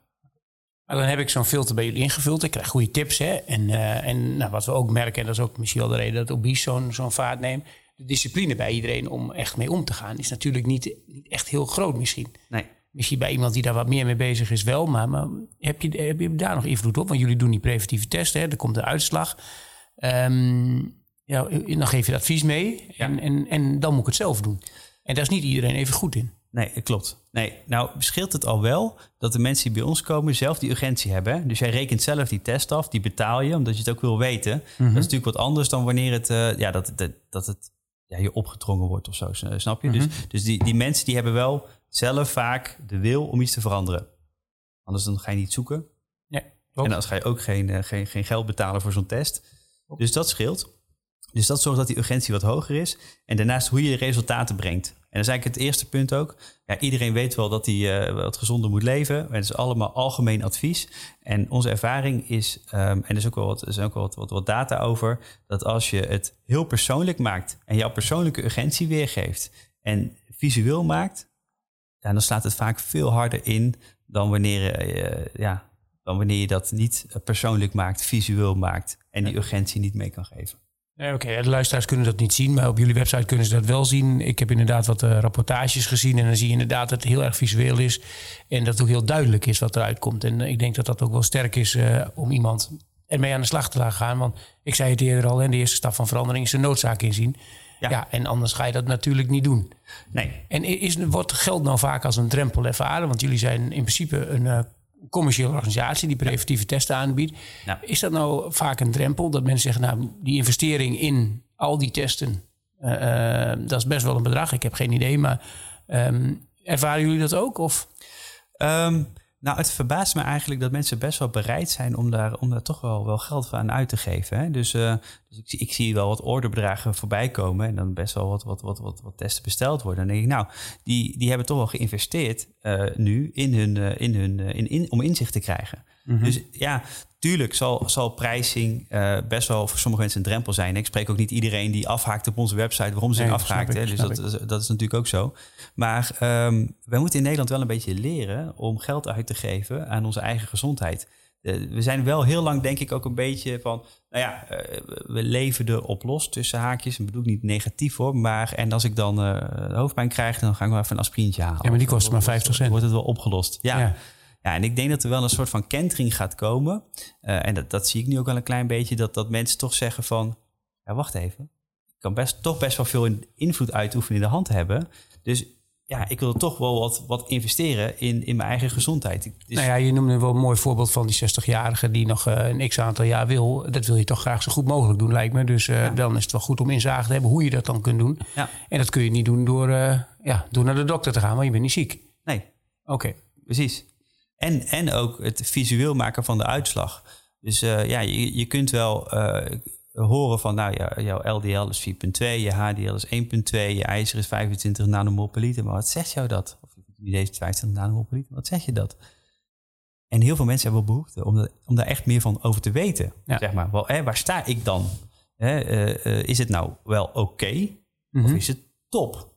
Maar dan heb ik zo'n filter bij jullie ingevuld. Ik krijg goede tips. Hè? En, eh, en nou, wat we ook merken, en dat is ook misschien wel de reden dat Obese zo'n zo'n vaart neemt. De discipline bij iedereen om echt mee om te gaan is natuurlijk niet, niet echt heel groot misschien. Nee. Misschien bij iemand die daar wat meer mee bezig is wel. Maar, maar heb, je, heb je daar nog invloed op? Want jullie doen die preventieve testen. Hè? Er komt de uitslag. Ehm, ja, dan geef je advies mee en, en, en dan moet ik het zelf doen. En daar is niet iedereen even goed in. Nee, klopt. Nee, nou scheelt het al wel dat de mensen die bij ons komen zelf die urgentie hebben. Dus jij rekent zelf die test af, die betaal je, omdat je het ook wil weten. Dat is natuurlijk wat anders dan wanneer het, uh, ja, dat, dat, dat het ja, je opgedrongen wordt of zo, snap je? Dus, dus die, die mensen die hebben wel zelf vaak de wil om iets te veranderen. Anders dan ga je niet zoeken. Ja, en dan ga je ook geen, uh, geen, geen geld betalen voor zo'n test. Dus dat scheelt. Dus dat zorgt dat die urgentie wat hoger is. En daarnaast hoe je resultaten brengt. En dat is eigenlijk het eerste punt ook. Ja, iedereen weet wel dat hij uh, wat gezonder moet leven. Het is allemaal algemeen advies. En onze ervaring is, um, en er is ook wel, wat, er is ook wel wat, wat, wat, data over, dat als je het heel persoonlijk maakt en jouw persoonlijke urgentie weergeeft en visueel maakt, ja, dan slaat het vaak veel harder in dan wanneer, uh, ja, dan wanneer je dat niet persoonlijk maakt, visueel maakt en die urgentie niet mee kan geven. Oké, okay, de luisteraars kunnen dat niet zien, maar op jullie website kunnen ze dat wel zien. Ik heb inderdaad wat uh, rapportages gezien en dan zie je inderdaad dat het heel erg visueel is. En dat het ook heel duidelijk is wat eruit komt. En ik denk dat dat ook wel sterk is uh, om iemand ermee aan de slag te laten gaan. Want ik zei het eerder al, en de eerste stap van verandering is de noodzaak inzien. Ja. ja. en anders ga je dat natuurlijk niet doen. Nee. En is, wordt geld nou vaak als een drempel ervaren? Want jullie zijn in principe een commerciële organisatie die preventieve testen aanbiedt. Ja. Is dat nou vaak een drempel dat mensen zeggen, nou, die investering in al die testen, uh, uh, dat is best wel een bedrag. Ik heb geen idee, maar um, ervaren jullie dat ook? Of? Um, nou, het verbaast me eigenlijk dat mensen best wel bereid zijn om daar, om daar toch wel, wel geld aan uit te geven. Hè? Dus, uh, dus ik, zie wel wat orderbedragen voorbij komen en dan best wel wat, wat, wat, wat, wat testen besteld worden. Dan denk ik, nou, die, die hebben toch wel geïnvesteerd uh, nu in hun, uh, in hun, in, in, om inzicht te krijgen. Mm -hmm. Dus ja, tuurlijk zal, zal pricing best wel voor sommige mensen een drempel zijn. Ik spreek ook niet iedereen die afhaakt op onze website waarom ze nee, afhaakt. Dus dat, dat, is natuurlijk ook zo. Maar um, wij moeten in Nederland wel een beetje leren om geld uit te geven aan onze eigen gezondheid. Uh, we zijn wel heel lang, denk ik, ook een beetje van. Nou ja, uh, we leven erop los tussen haakjes. Dat bedoel ik niet negatief hoor. Maar en als ik dan hoofdpijn krijg, dan ga ik wel even een aspirintje halen. Ja, maar die kost maar 50 cent. Wordt het wel opgelost? Ja. ja. Ja. en ik denk dat er wel een soort van kentering gaat komen. en dat, dat zie ik nu ook al een klein beetje. Dat, dat mensen toch zeggen van. Ja, wacht even. Ik kan best, toch best wel veel invloed uitoefenen in de hand hebben. Dus ja, ik wil toch wel wat, wat investeren in, in mijn eigen gezondheid. Dus... Nou ja, je noemde wel een mooi voorbeeld van die 60-jarige die nog uh, een x aantal jaar wil. Dat wil je toch graag zo goed mogelijk doen, lijkt me. Dus uh, ja. dan is het wel goed om inzage te hebben hoe je dat dan kunt doen. Ja. En dat kun je niet doen door, uh, ja, door naar de dokter te gaan, want je bent niet ziek. Nee. Oké. Okay. Precies. En, en ook het visueel maken van de uitslag. Dus ja, je, je kunt wel horen van, nou ja, jouw LDL is 4,2, je HDL is 1,2, je ijzer is 25 nanomol per liter. Maar wat zegt jou dat? Of je deze 25 nanomol per liter, wat zeg je dat? En heel veel mensen hebben behoefte om, daar echt meer van over te weten. Ja. Zeg maar, wel, hè, waar sta ik dan? Hè, uh, is het nou wel oké? Okay, mm -hmm. Of is het top?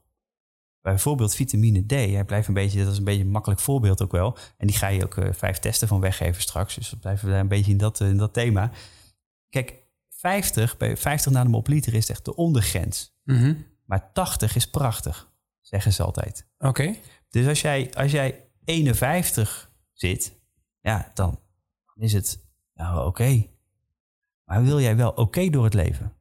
Bijvoorbeeld vitamine D. Hij blijft een beetje, dat is een beetje een makkelijk voorbeeld ook wel. En die ga je ook uh, vijf testen van weggeven straks. Dus we blijven daar een beetje in dat, in dat thema. Kijk, 50, bij 50 nanomol per liter is echt de ondergrens. Mm -hmm. Maar 80 is prachtig, zeggen ze altijd. Oké. Okay. Dus als jij, als jij 51 zit, ja, dan is het nou oké. Okay. Maar wil jij wel oké okay door het leven?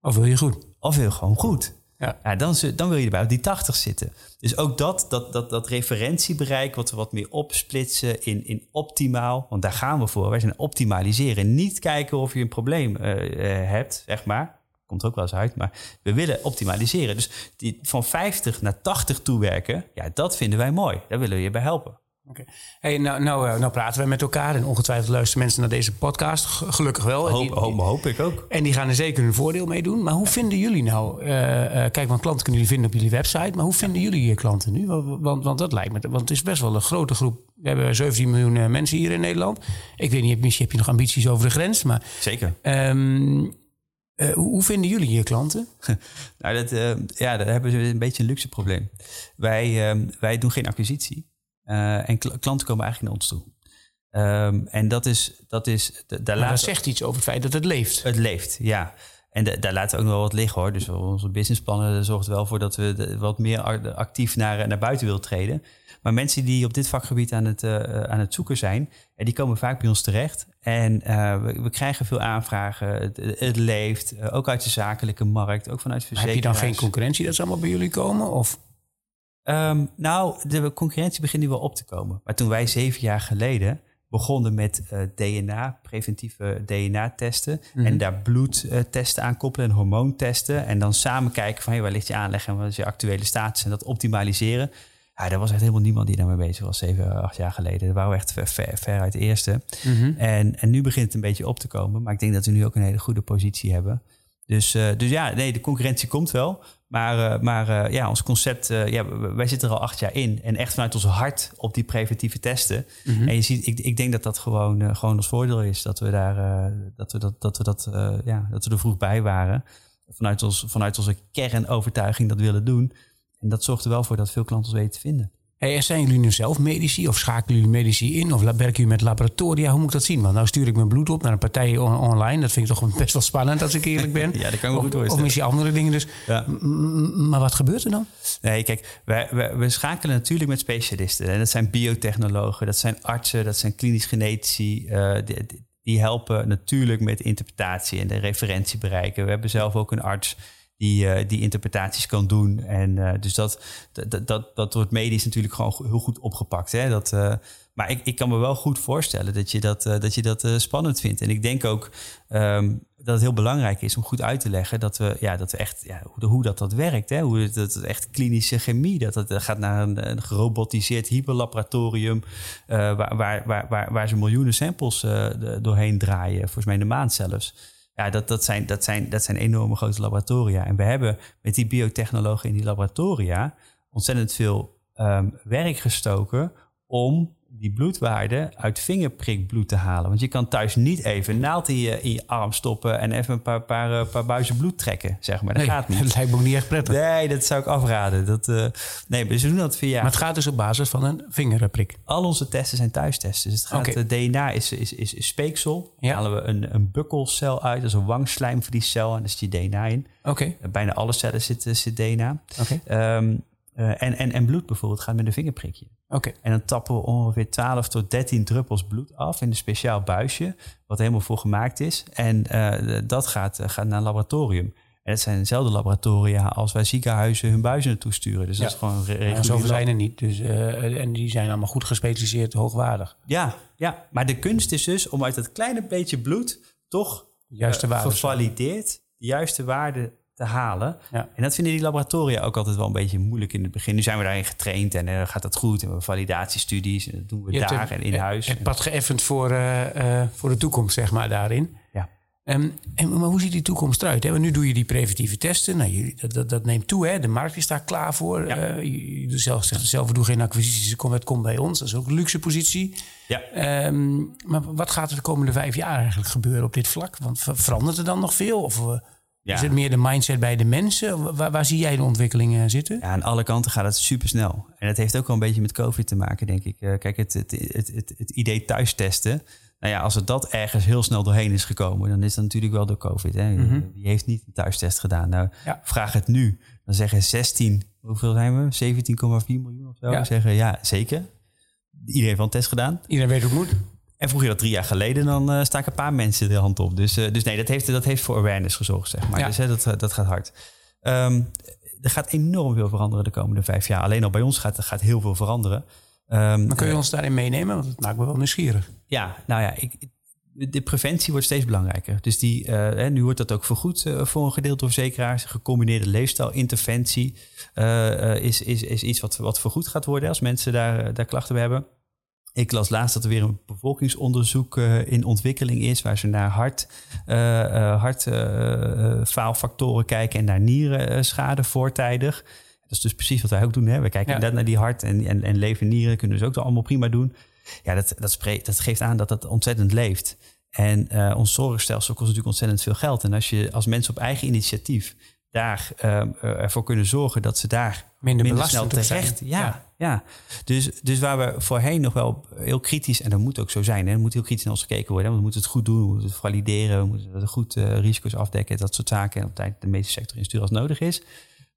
Of wil je goed? Of wil je gewoon goed? Ja. dan, dan wil je erbij op die 80 zitten. Dus ook dat, dat, dat, dat referentiebereik, wat we wat meer opsplitsen in, in optimaal. Want daar gaan we voor. Wij zijn optimaliseren. Niet kijken of je een probleem uh, uh, hebt, zeg maar. Komt ook wel eens uit. Maar we willen optimaliseren. Dus die van 50 naar 80 toewerken, ja, dat vinden wij mooi. Daar willen we je bij helpen. Okay. Hey, nou, nou, nou praten we met elkaar en ongetwijfeld luisteren mensen naar deze podcast. Gelukkig wel. Hoop, die, hoop, hoop ik ook. En die gaan er zeker hun voordeel mee doen. Maar hoe vinden jullie nou? Uh, uh, kijk, want klanten kunnen jullie vinden op jullie website. Maar hoe vinden jullie je klanten nu? Want, want, want, dat lijkt me. Want het is best wel een grote groep. We hebben 17 miljoen mensen hier in Nederland. Ik weet niet, misschien heb je nog ambities over de grens. Maar, zeker. Um, uh, hoe, vinden jullie je klanten? nou, dat, ja, daar hebben we een beetje een luxe probleem. Wij, wij doen geen acquisitie. Uh, en kl klanten komen eigenlijk naar ons toe. Um, en dat is. Dat, is, daar maar dat zegt iets over het feit dat het leeft. Het leeft, ja. En daar laten we ook nog wel wat liggen hoor. Dus onze businessplannen zorgt wel voor dat we wat meer actief naar, naar buiten willen treden. Maar mensen die op dit vakgebied aan het, uh, aan het zoeken zijn, die komen vaak bij ons terecht. En uh, we, we, krijgen veel aanvragen. Het, het leeft, uh, ook uit de zakelijke markt, ook vanuit verzekeraars. Heb je dan geen concurrentie dat ze allemaal bij jullie komen? Of? Um, nou, de concurrentie begint nu wel op te komen. Maar toen wij zeven jaar geleden begonnen met uh, DNA, preventieve DNA-testen. Mm -hmm. En daar bloedtesten aan koppelen en hormoontesten. En dan samen kijken van hey, waar ligt je aanleg en wat is je actuele status en dat optimaliseren. Ja, er was echt helemaal niemand die daarmee bezig was, zeven, acht jaar geleden. Daar waren we echt ver, ver, ver uit de eerste. Mm -hmm. en, en nu begint het een beetje op te komen. Maar ik denk dat we nu ook een hele goede positie hebben. Dus, uh, dus ja, nee, de concurrentie komt wel. Maar, uh, maar uh, ja, ons concept, ja, wij zitten er al acht jaar in. En echt vanuit ons hart op die preventieve testen. Mm -hmm. En je ziet, ik, ik denk dat dat gewoon, gewoon ons voordeel is. Dat we daar, dat we dat, dat we dat, ja, dat we er vroeg bij waren. Vanuit, ons, vanuit onze kernovertuiging dat willen doen. En dat zorgt er wel voor dat veel klanten ons weten te vinden. Hey, zijn jullie nu zelf medici of schakelen jullie medici in? Of werken jullie met laboratoria? Hoe moet ik dat zien? Want nou stuur ik mijn bloed op naar een partij on online. Dat vind ik toch best wel spannend als ik eerlijk ben. ja, dat kan ik of, goed. Of misschien andere dingen dus. Ja. Maar wat gebeurt er dan? Nee, kijk, wij, wij, we schakelen natuurlijk met specialisten. En dat zijn biotechnologen, dat zijn artsen, dat zijn klinisch genetici. Uh, die, die helpen natuurlijk met interpretatie en de referentie bereiken. We hebben zelf ook een arts die, uh, die interpretaties kan doen. En uh, dus dat, dat, dat, dat wordt medisch natuurlijk gewoon heel goed opgepakt. Hè? Dat, uh, maar ik, ik kan me wel goed voorstellen dat je dat, dat, je dat spannend vindt. En ik denk ook um, dat het heel belangrijk is om goed uit te leggen dat we, ja, dat we echt, ja, hoe, hoe dat, dat werkt. Hè? Hoe het, dat echt klinische chemie, dat het gaat naar een, gerobotiseerd hyperlaboratorium waar, waar, waar, waar, waar ze miljoenen samples doorheen draaien, volgens mij in de maand zelfs. Ja, dat, dat, zijn, dat, zijn, dat zijn enorme grote laboratoria. En we hebben met die biotechnologen in die laboratoria ontzettend veel um, werk gestoken om die bloedwaarde uit vingerprikbloed te halen. Want je kan thuis niet even een naald in je, in je arm stoppen en even een paar, paar, paar buizen bloed trekken, zeg maar. Dat nee, gaat niet. Dat lijkt me ook niet echt prettig. Nee, dat zou ik afraden. Dat, uh, nee, we doen dat via... Maar het gaat dus op basis van een vingerprik? Al onze testen zijn thuistesten. Dus het gaat, okay. DNA is, is, is, is speeksel. Ja. halen we een, een bukkelcel uit. Dat is een wangslijm voor die cel. En daar zit je DNA in. Okay. Bijna alle cellen zit, zit DNA. Okay. Um, uh, en, en, en bloed bijvoorbeeld gaat met een vingerprikje. Oké. En dan tappen we ongeveer 12 tot 13 druppels bloed af in een speciaal buisje, wat helemaal voor gemaakt is. En uh, dat gaat, uh, gaat naar een laboratorium. En het zijn dezelfde laboratoria als wij ziekenhuizen hun buizen naartoe sturen. Dus ja. dat is gewoon regulier. Zoveel zijn er niet. Dus, uh, en die zijn allemaal goed gespecialiseerd, hoogwaardig. Ja, ja, maar de kunst is dus om uit dat kleine beetje bloed toch juiste gevalideerd de juiste waarde te halen. Ja. En dat vinden die laboratoria ook altijd wel een beetje moeilijk in het begin. Nu zijn we daarin getraind en uh, gaat dat goed. En we validatiestudies en dat doen we Je daar en in huis. Het pad geëffend voor, uh, uh, voor de toekomst, zeg maar, daarin. Ja. Um, en, maar hoe ziet die toekomst eruit? Hè? Want nu doe je die preventieve testen. Nou, je, dat, dat, dat, neemt toe. Hè? De markt is daar klaar voor. Ja. je, je zelf, zegt zelf, we doen geen acquisities. Het komt, het komt bij ons. Dat is ook een luxe positie. Ja. Um, maar wat gaat er de komende vijf jaar eigenlijk gebeuren op dit vlak? Want verandert er dan nog veel? Of... Ja. Is het meer de mindset bij de mensen? Waar, waar, zie jij de ontwikkelingen zitten? Ja, aan alle kanten gaat het supersnel. En dat heeft ook wel een beetje met COVID te maken, denk ik. Uh, kijk, het, het, het, het, idee thuistesten. Nou ja, als het dat ergens heel snel doorheen is gekomen, dan is dat natuurlijk wel door COVID. Hè? Mhm. Mm -hmm. Die heeft niet een thuistest gedaan. Nou, ja. vraag het nu. Dan zeggen 16, hoeveel zijn we? 17,4 miljoen of zo. Ja. Zeggen ja, zeker. Iedereen heeft wel een test gedaan. Iedereen weet hoe het moet. En vroeg je dat drie jaar geleden, dan uh, staken een paar mensen de hand op. Dus, uh, dus nee, dat heeft, dat heeft voor awareness gezorgd, zeg maar. Ja. Dus hè, dat, dat gaat hard. Um, er gaat enorm veel veranderen de komende vijf jaar. Alleen al bij ons gaat, gaat heel veel veranderen. Um, maar kun je ons daarin meenemen? Want het maakt me wel nieuwsgierig. Ja, nou ja, ik, de preventie wordt steeds belangrijker. Dus die, uh, hè, nu wordt dat ook vergoed uh, voor een gedeelte door verzekeraars. Gecombineerde leefstijlinterventie uh, is, is, is iets wat, wat vergoed gaat worden als mensen daar, daar klachten bij hebben. Ik las laatst dat er weer een bevolkingsonderzoek uh, in ontwikkeling is, waar ze naar hart, uh, uh, hartfaalfactoren kijken en naar nierenschade voortijdig. Dat is dus precies wat wij ook doen. Hè? We kijken Ja. inderdaad naar die hart en, en, en leven en nieren kunnen dus ook allemaal prima doen. Ja, dat, dat, spreekt, dat geeft aan dat dat ontzettend leeft. En ons zorgstelsel kost natuurlijk ontzettend veel geld. En als je als mensen op eigen initiatief daar uh, ervoor kunnen zorgen dat ze daar Minder minder snel terecht, Ja. Ja. Dus, dus waar we voorheen nog wel heel kritisch, en dat moet ook zo zijn, hè, er moet heel kritisch naar ons gekeken worden. We moeten het goed doen, we moeten het valideren, we moeten goed uh, risico's afdekken, dat soort zaken. En op tijd de medische sector insturen als nodig is.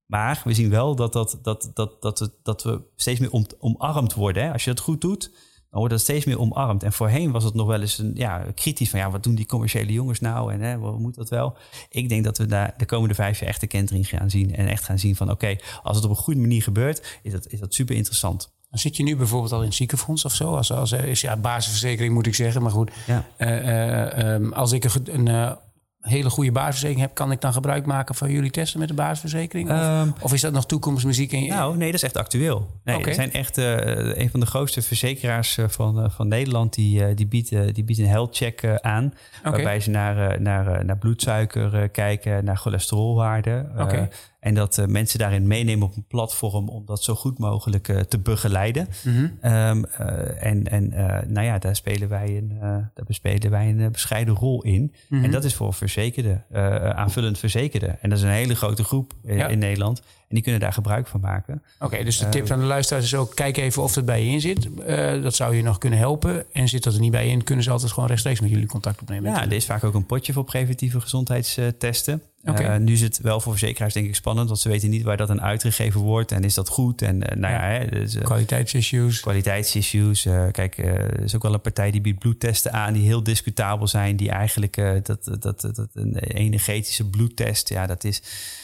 Maar we zien wel dat, dat, dat, dat, dat, we, steeds meer om, omarmd worden. Hè. Als je dat goed doet, dan wordt dat steeds meer omarmd. En voorheen was het nog wel eens een, ja, kritisch van ja, wat doen die commerciële jongens nou en hè, wat moet dat wel? Ik denk dat we daar de komende vijf jaar echt de kentering gaan zien en echt gaan zien van oké, als het op een goede manier gebeurt, is dat, is dat super interessant. Zit je nu bijvoorbeeld al in het ziekenfonds of zo? Als, als is ja, basisverzekering moet ik zeggen, maar goed. Ja. Uh, uh, als ik een, een hele goede basisverzekering heb, kan ik dan gebruik maken van jullie testen met de basisverzekering? Of, ehm, of is dat nog toekomstmuziek? En Nou, nee, dat is echt actueel. Nee, okay. zijn echt uh, een van de grootste verzekeraars eh, van, uh, van Nederland. Die, die, biedt, die biedt een health check aan. Waarbij ze naar, naar, naar bloedsuiker kijken, naar cholesterolwaarden. Okay. En dat uh, mensen daarin meenemen op een platform om dat zo goed mogelijk uh, te begeleiden. Mm -hmm. um, uh, en en nou ja, daar spelen wij een, daar bespelen wij een bescheiden rol in. Mm -hmm. En dat is voor verzekerden, aanvullend verzekerden. En dat is een hele grote groep ja. in Nederland. En die kunnen daar gebruik van maken. Oké, dus de tip van de luisteraars is ook... kijk even of het bij je in zit. dat zou je nog kunnen helpen. En zit dat er niet bij je in... kunnen ze altijd gewoon rechtstreeks met jullie contact opnemen. Ja, er is vaak ook een potje voor preventieve gezondheidstesten. Okay. Uh, nu is het wel voor verzekeraars denk ik spannend, want ze weten niet waar dat aan uitgegeven wordt en is dat goed. En uh, nou ja, dus, uh, kwaliteitsissues. Kwaliteitsissues. kijk, er is ook wel een partij die biedt bloedtesten aan die heel discutabel zijn, die eigenlijk dat, dat, dat, dat een energetische bloedtest, ja, dat is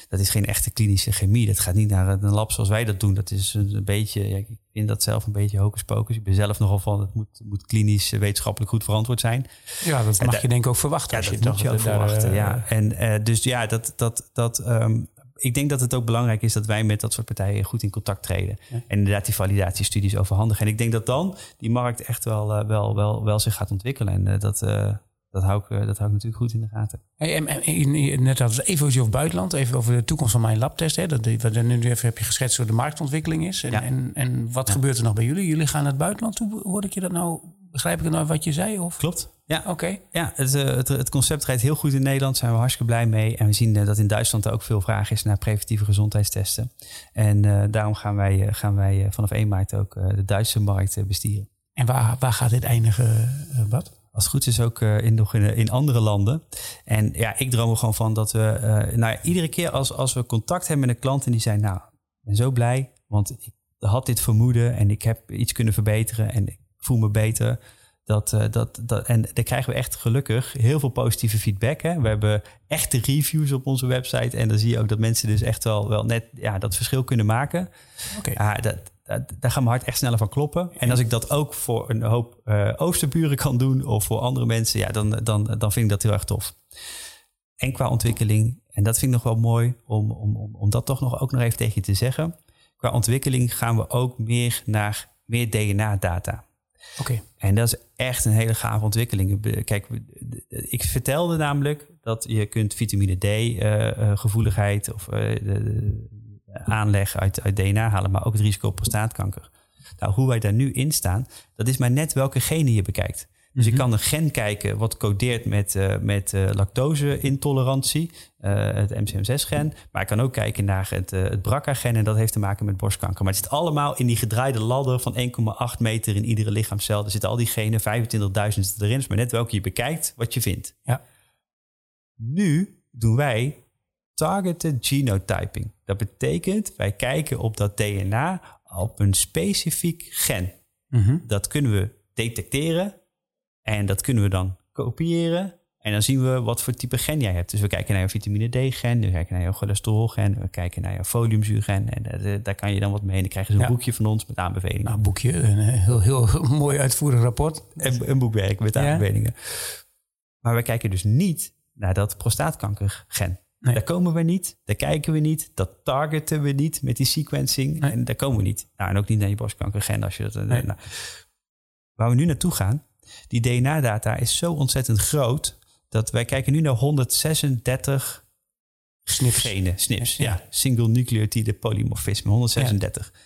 dat is geen echte klinische chemie. Dat gaat niet naar een lab zoals wij dat doen. Dat is een, beetje, ja, ik vind dat zelf een beetje hocus pocus. Ik ben zelf nogal van, het moet, moet klinisch eh, wetenschappelijk goed verantwoord zijn. Ja, dat mag je denk ik ook verwachten. Ja, als dat je moet je ook verwachten, uh, ja. En uh, dus ja, dat, dat, dat um, ik denk dat het ook belangrijk is dat wij met dat soort partijen goed in contact treden. Ja. En inderdaad die validatiestudies overhandigen. En ik denk dat dan die markt echt wel, uh, wel, wel, wel zich gaat ontwikkelen. En uh, dat, uh, dat hou, ik, dat hou ik natuurlijk goed in de gaten. Hey, en, en, net hadden we even over buitenland, even over de toekomst van mijn labtest. Hè. Dat, wat nu even heb je geschetst hoe de marktontwikkeling is. En, ja. en, en, wat ja. gebeurt er nog bij jullie? Jullie gaan naar het buitenland toe. Hoor ik je dat nou? Begrijp ik het nou wat je zei? Of? Klopt. Ja, oké. Okay. Ja, het, het, het, concept rijdt heel goed in Nederland. Daar zijn we hartstikke blij mee. En we zien dat in Duitsland er ook veel vraag is naar preventieve gezondheidstesten. En uh, daarom gaan wij, gaan wij vanaf 1 maart ook de Duitse markt bestieren. En waar, waar gaat dit eindigen, wat? Als het goed is ook uh, in, nog in, in, andere landen. En ja, ik droom er gewoon van dat we, uh, nou ja, iedere keer als, als we contact hebben met een klant en die zijn, nou, ik ben zo blij, want ik had dit vermoeden en ik heb iets kunnen verbeteren en ik voel me beter. Dat, dat, dat, en daar krijgen we echt gelukkig heel veel positieve feedback. Hè? We hebben echte reviews op onze website. En dan zie je ook dat mensen dus echt wel, wel net ja, dat verschil kunnen maken. Okay. Ja, dat, daar gaat mijn hart echt sneller van kloppen. En als ik dat ook voor een hoop uh, oosterburen kan doen of voor andere mensen, ja, dan, dan, dan vind ik dat heel erg tof. En qua ontwikkeling, en dat vind ik nog wel mooi om, om, om, om dat toch nog ook nog even tegen je te zeggen. Qua ontwikkeling gaan we ook meer naar meer DNA-data. Oké. Okay. En dat is echt een hele gave ontwikkeling. Kijk, ik vertelde namelijk dat je kunt vitamine D uh, uh, gevoeligheid of de, aanleg uit, uit DNA halen, maar ook het risico op prostaatkanker. Nou, hoe wij daar nu in staan, dat is maar net welke genen je bekijkt. Dus ik kan een gen kijken wat codeert met, uh, met uh, lactose-intolerantie, uh, het MCM6-gen. Maar ik kan ook kijken naar het, het BRCA-gen en dat heeft te maken met borstkanker. Maar het zit allemaal in die gedraaide ladder van 1,8 meter in iedere lichaamcel. Er zitten al die genen, 25.000 erin. Dus maar net welke je bekijkt, wat je vindt. Ja. Nu doen wij targeted genotyping. Dat betekent, wij kijken op dat DNA op een specifiek gen. Mm -hmm. Dat kunnen we detecteren en dat kunnen we dan kopiëren. En dan zien we wat voor type gen jij hebt. Dus we kijken naar je vitamine D-gen, we kijken naar je cholesterolgen, we kijken naar je foliumzuurgen. En daar kan je dan wat mee. En dan krijg je zo'n ja. boekje van ons met aanbevelingen. Nou, een boekje, een heel, heel mooi uitvoerig rapport. Een, een boekwerk met aanbevelingen. Ja. Maar we kijken dus niet naar dat prostaatkankergen. Nee. Daar komen we niet, daar kijken we niet, dat targeten we niet met die sequencing. Nee. En daar komen we niet. Nou, en ook niet naar je borstkankergen als je dat. Nee. Nou, waar we nu naartoe gaan, die DNA-data is zo ontzettend groot dat wij kijken nu naar 136 snips. genen, snips. Ja, ja. single nucleotide polymorfisme, 136. Ja.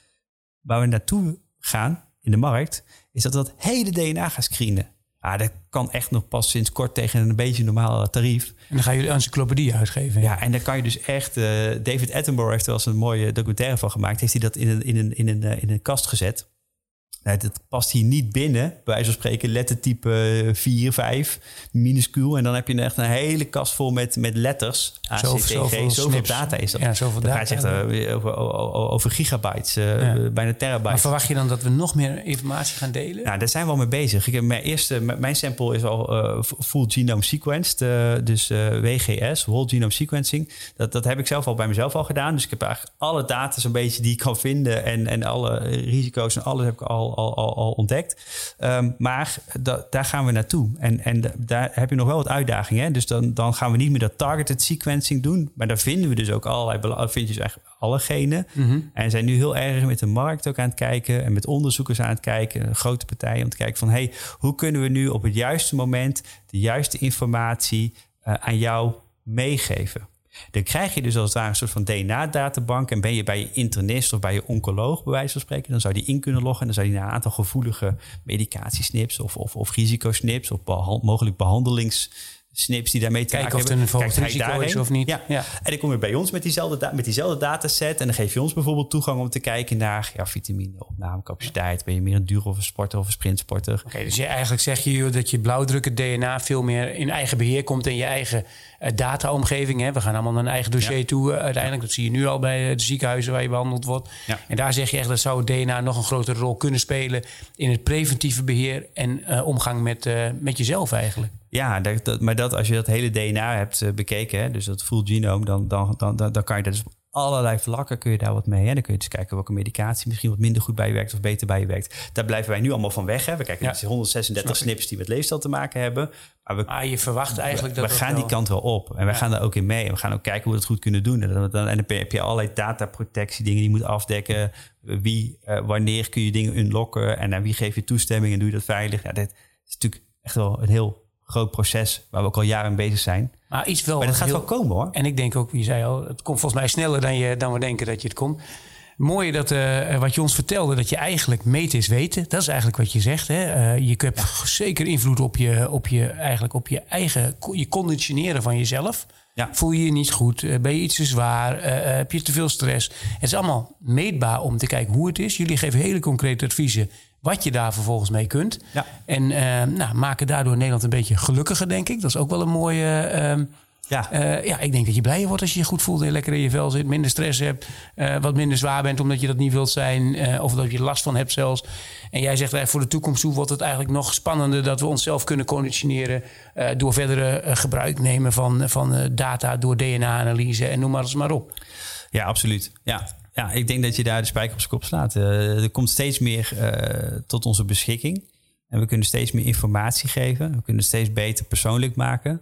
Waar we naartoe gaan in de markt, is dat we dat hele DNA gaan screenen. Ah, dat kan echt nog pas sinds kort tegen een beetje normaal tarief. En dan gaan jullie encyclopedie uitgeven. Ja, en dan kan je dus echt... Uh, David Attenborough heeft er wel eens een mooie documentaire van gemaakt. Heeft hij dat in een, in een, in een, in een kast gezet. Nou, dat past hier niet binnen. Bij wijze van spreken lettertype 4, 5, minuscuul. En dan heb je echt een hele kast vol met, met letters. ACTG, zoveel, zoveel data is dat. Ja, zoveel dan data. gaat je echt over, over, gigabytes, uh, ja. bijna terabytes. Maar verwacht je dan dat we nog meer informatie gaan delen? Nou, daar zijn we al mee bezig. Ik heb mijn eerste, mijn sample is al uh, full genome sequenced. Dus WGS, whole genome sequencing. Dat, dat heb ik zelf al bij mezelf al gedaan. Dus ik heb eigenlijk alle data zo'n beetje die ik kan vinden. En, en alle risico's en alles heb ik al al, al, al ontdekt. Um, maar da, daar gaan we naartoe. En, en daar heb je nog wel wat uitdagingen. Dus dan, dan gaan we niet meer dat targeted sequencing doen. Maar daar vinden we dus ook allerlei vind je eigenlijk alle genen. Mm -hmm. En zijn nu heel erg met de markt ook aan het kijken. En met onderzoekers aan het kijken. Grote partijen om te kijken van... hey, hoe kunnen we nu op het juiste moment... de juiste informatie uh, aan jou meegeven? Dan krijg je dus als het ware een soort van DNA-databank. En ben je bij je internist of bij je oncoloog, bij wijze van spreken, dan zou die in kunnen loggen. En dan zou die naar een aantal gevoelige medicatiesnips of, of, of risicosnips of mogelijk behandelings snips die daarmee te Kijken maken hebben. Kijken of er een risico is of niet. Ja. ja. En dan kom je bij ons met diezelfde, met diezelfde dataset. En dan geef je ons bijvoorbeeld toegang om te kijken naar ja, vitamine, opnamecapaciteit. Ben je meer een duur of een sporter of een sprintsporter? Oké, okay, dus je, eigenlijk zeg je dat je blauwdrukken DNA veel meer in eigen beheer komt in je eigen uh, dataomgeving. Hè? We gaan allemaal naar een eigen dossier ja. toe uh, uiteindelijk. Dat zie je nu al bij de ziekenhuizen waar je behandeld wordt. En daar zeg je echt dat zou DNA nog een grotere rol kunnen spelen in het preventieve beheer en uh, omgang met, met jezelf eigenlijk. Ja, dat, dat, maar dat als je dat hele DNA hebt uh, bekeken, hè, dus dat full genome, dan, dan, dan, dan, dan kan je dat dus op allerlei vlakken kun je daar wat mee. Hè. Dan kun je dus kijken welke medicatie misschien wat minder goed bij je werkt of beter bij je werkt. Daar blijven wij nu allemaal van weg. Hè. We kijken ja. naar 136 snips die met leefstijl te maken hebben. Maar, we, maar je verwacht eigenlijk we, dat we gaan wel... die kant wel op. En we ja. gaan daar ook in mee. En we gaan ook kijken hoe we dat goed kunnen doen. En dan, dan, en dan heb je allerlei dataprotectie dingen die je moet afdekken. Wie, uh, wanneer kun je dingen unlocken en aan wie geef je toestemming en doe je dat veilig. Ja, dat is natuurlijk echt wel een heel groot proces waar we ook al jaren mee bezig zijn. Maar iets wel. Maar dat gaat heel, wel komen hoor. En ik denk ook, je zei al, het komt volgens mij sneller dan, je, dan we denken dat je het komt. Mooie dat uh, wat je ons vertelde, dat je eigenlijk meten is weten. Dat is eigenlijk wat je zegt. Hè? Uh, je hebt ja. zeker invloed op je, op je, eigenlijk op je eigen je conditioneren van jezelf. Ja. Voel je je niet goed? Uh, ben je iets te zwaar? heb je te veel stress? Het is allemaal meetbaar om te kijken hoe het is. Jullie geven hele concrete adviezen wat je daar vervolgens mee kunt. Ja. En uh, nou, maken daardoor Nederland een beetje gelukkiger, denk ik. Dat is ook wel een mooie... Uh, ja. Uh, ja, ik denk dat je blijer wordt als je je goed voelt en lekker in je vel zit, minder stress hebt, uh, wat minder zwaar bent omdat je dat niet wilt zijn, uh, of dat je last van hebt zelfs. En jij zegt voor de toekomst toe wordt het eigenlijk nog spannender dat we onszelf kunnen conditioneren door verdere gebruik nemen van, van data, door DNA-analyse en noem maar eens maar op. Ja, absoluut. Ja, ja, ik denk dat je daar de spijker op zijn kop slaat. Uh, er komt steeds meer uh, tot onze beschikking. En we kunnen steeds meer informatie geven. We kunnen steeds beter persoonlijk maken.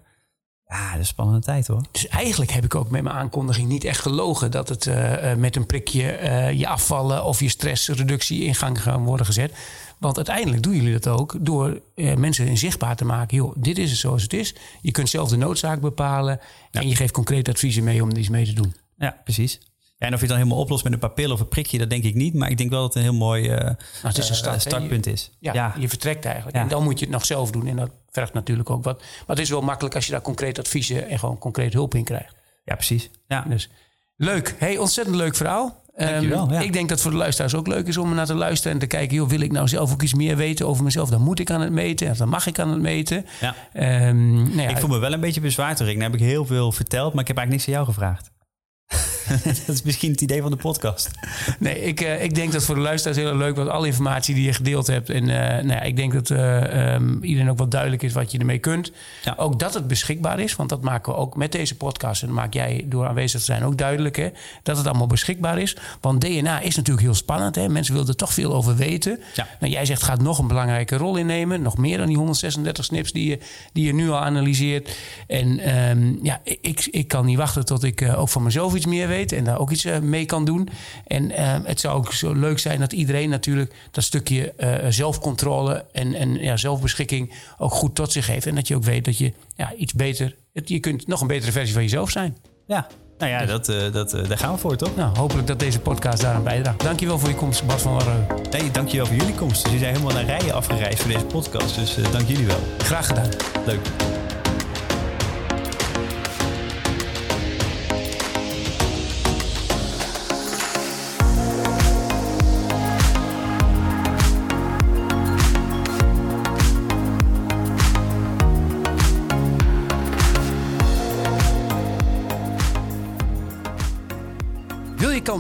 Ja, dat is spannende tijd hoor. Dus eigenlijk heb ik ook met mijn aankondiging niet echt gelogen dat het uh, met een prikje je afvallen of je stressreductie in gang gaan worden gezet. Want uiteindelijk doen jullie dat ook door mensen zichtbaar te maken. Joh, dit is het zoals het is. Je kunt zelf de noodzaak bepalen. Ja. En je geeft concreet adviezen mee om iets mee te doen. Ja, precies. En of je het dan helemaal oplost met een paar pillen of een prikje, dat denk ik niet. Maar ik denk wel dat het een heel mooi uh, nou, het is een start, uh, startpunt je, is. Ja, ja, je vertrekt eigenlijk. Ja. En dan moet je het nog zelf doen. En dat vergt natuurlijk ook wat. Maar het is wel makkelijk als je daar concreet adviezen en gewoon concreet hulp in krijgt. Ja, precies. Ja. Dus leuk. Hey, ontzettend leuk verhaal. Um, ja. Ik denk dat voor de luisteraars ook leuk is om naar te luisteren en te kijken, joh, wil ik nou zelf ook iets meer weten over mezelf? Dan moet ik aan het meten, dan mag ik aan het meten. Ja. Um, nou ja, ik voel me wel een beetje bezwaard hoor. Ik heb ik heel veel verteld, maar ik heb eigenlijk niks aan jou gevraagd. dat is misschien het idee van de podcast. Nee, ik, uh, ik denk dat voor de luisteraars heel leuk was. Alle informatie die je gedeeld hebt. En uh, nou ja, ik denk dat uh, um, iedereen ook wat duidelijk is wat je ermee kunt. Ja. Ook dat het beschikbaar is. Want dat maken we ook met deze podcast. En dat maak jij door aanwezig te zijn ook duidelijk. Hè, dat het allemaal beschikbaar is. Want DNA is natuurlijk heel spannend. Hè. Mensen willen er toch veel over weten. Ja. Nou, jij zegt gaat nog een belangrijke rol innemen. Nog meer dan die 136 snips die je, die je nu al analyseert. En um, ja, ik, ik kan niet wachten tot ik ook van mezelf iets meer weet en daar ook iets uh, mee kan doen. En uh, het zou ook zo leuk zijn dat iedereen natuurlijk dat stukje uh, zelfcontrole en, en ja, zelfbeschikking ook goed tot zich heeft. En dat je ook weet dat je ja, iets beter, je kunt nog een betere versie van jezelf zijn. Ja, Nou ja, dat, uh, dat, uh, daar gaan we voor, toch? Nou, hopelijk dat deze podcast daaraan bijdraagt. Dankjewel voor je komst, Bas van Warreu. Nee, dankjewel voor jullie komst. Dus jullie zijn helemaal naar rijen afgereisd voor deze podcast. Dus uh, dank jullie wel. Graag gedaan. Leuk.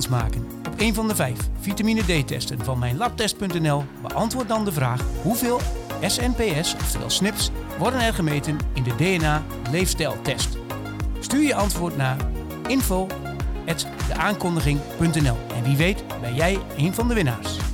Maken op een van de vijf vitamine D-testen van mijn labtest.nl, beantwoord dan de vraag hoeveel SNPS, oftewel SNPs, worden er gemeten in de DNA-leefstijltest. Stuur je antwoord naar info.deaankondiging.nl en wie weet ben jij een van de winnaars.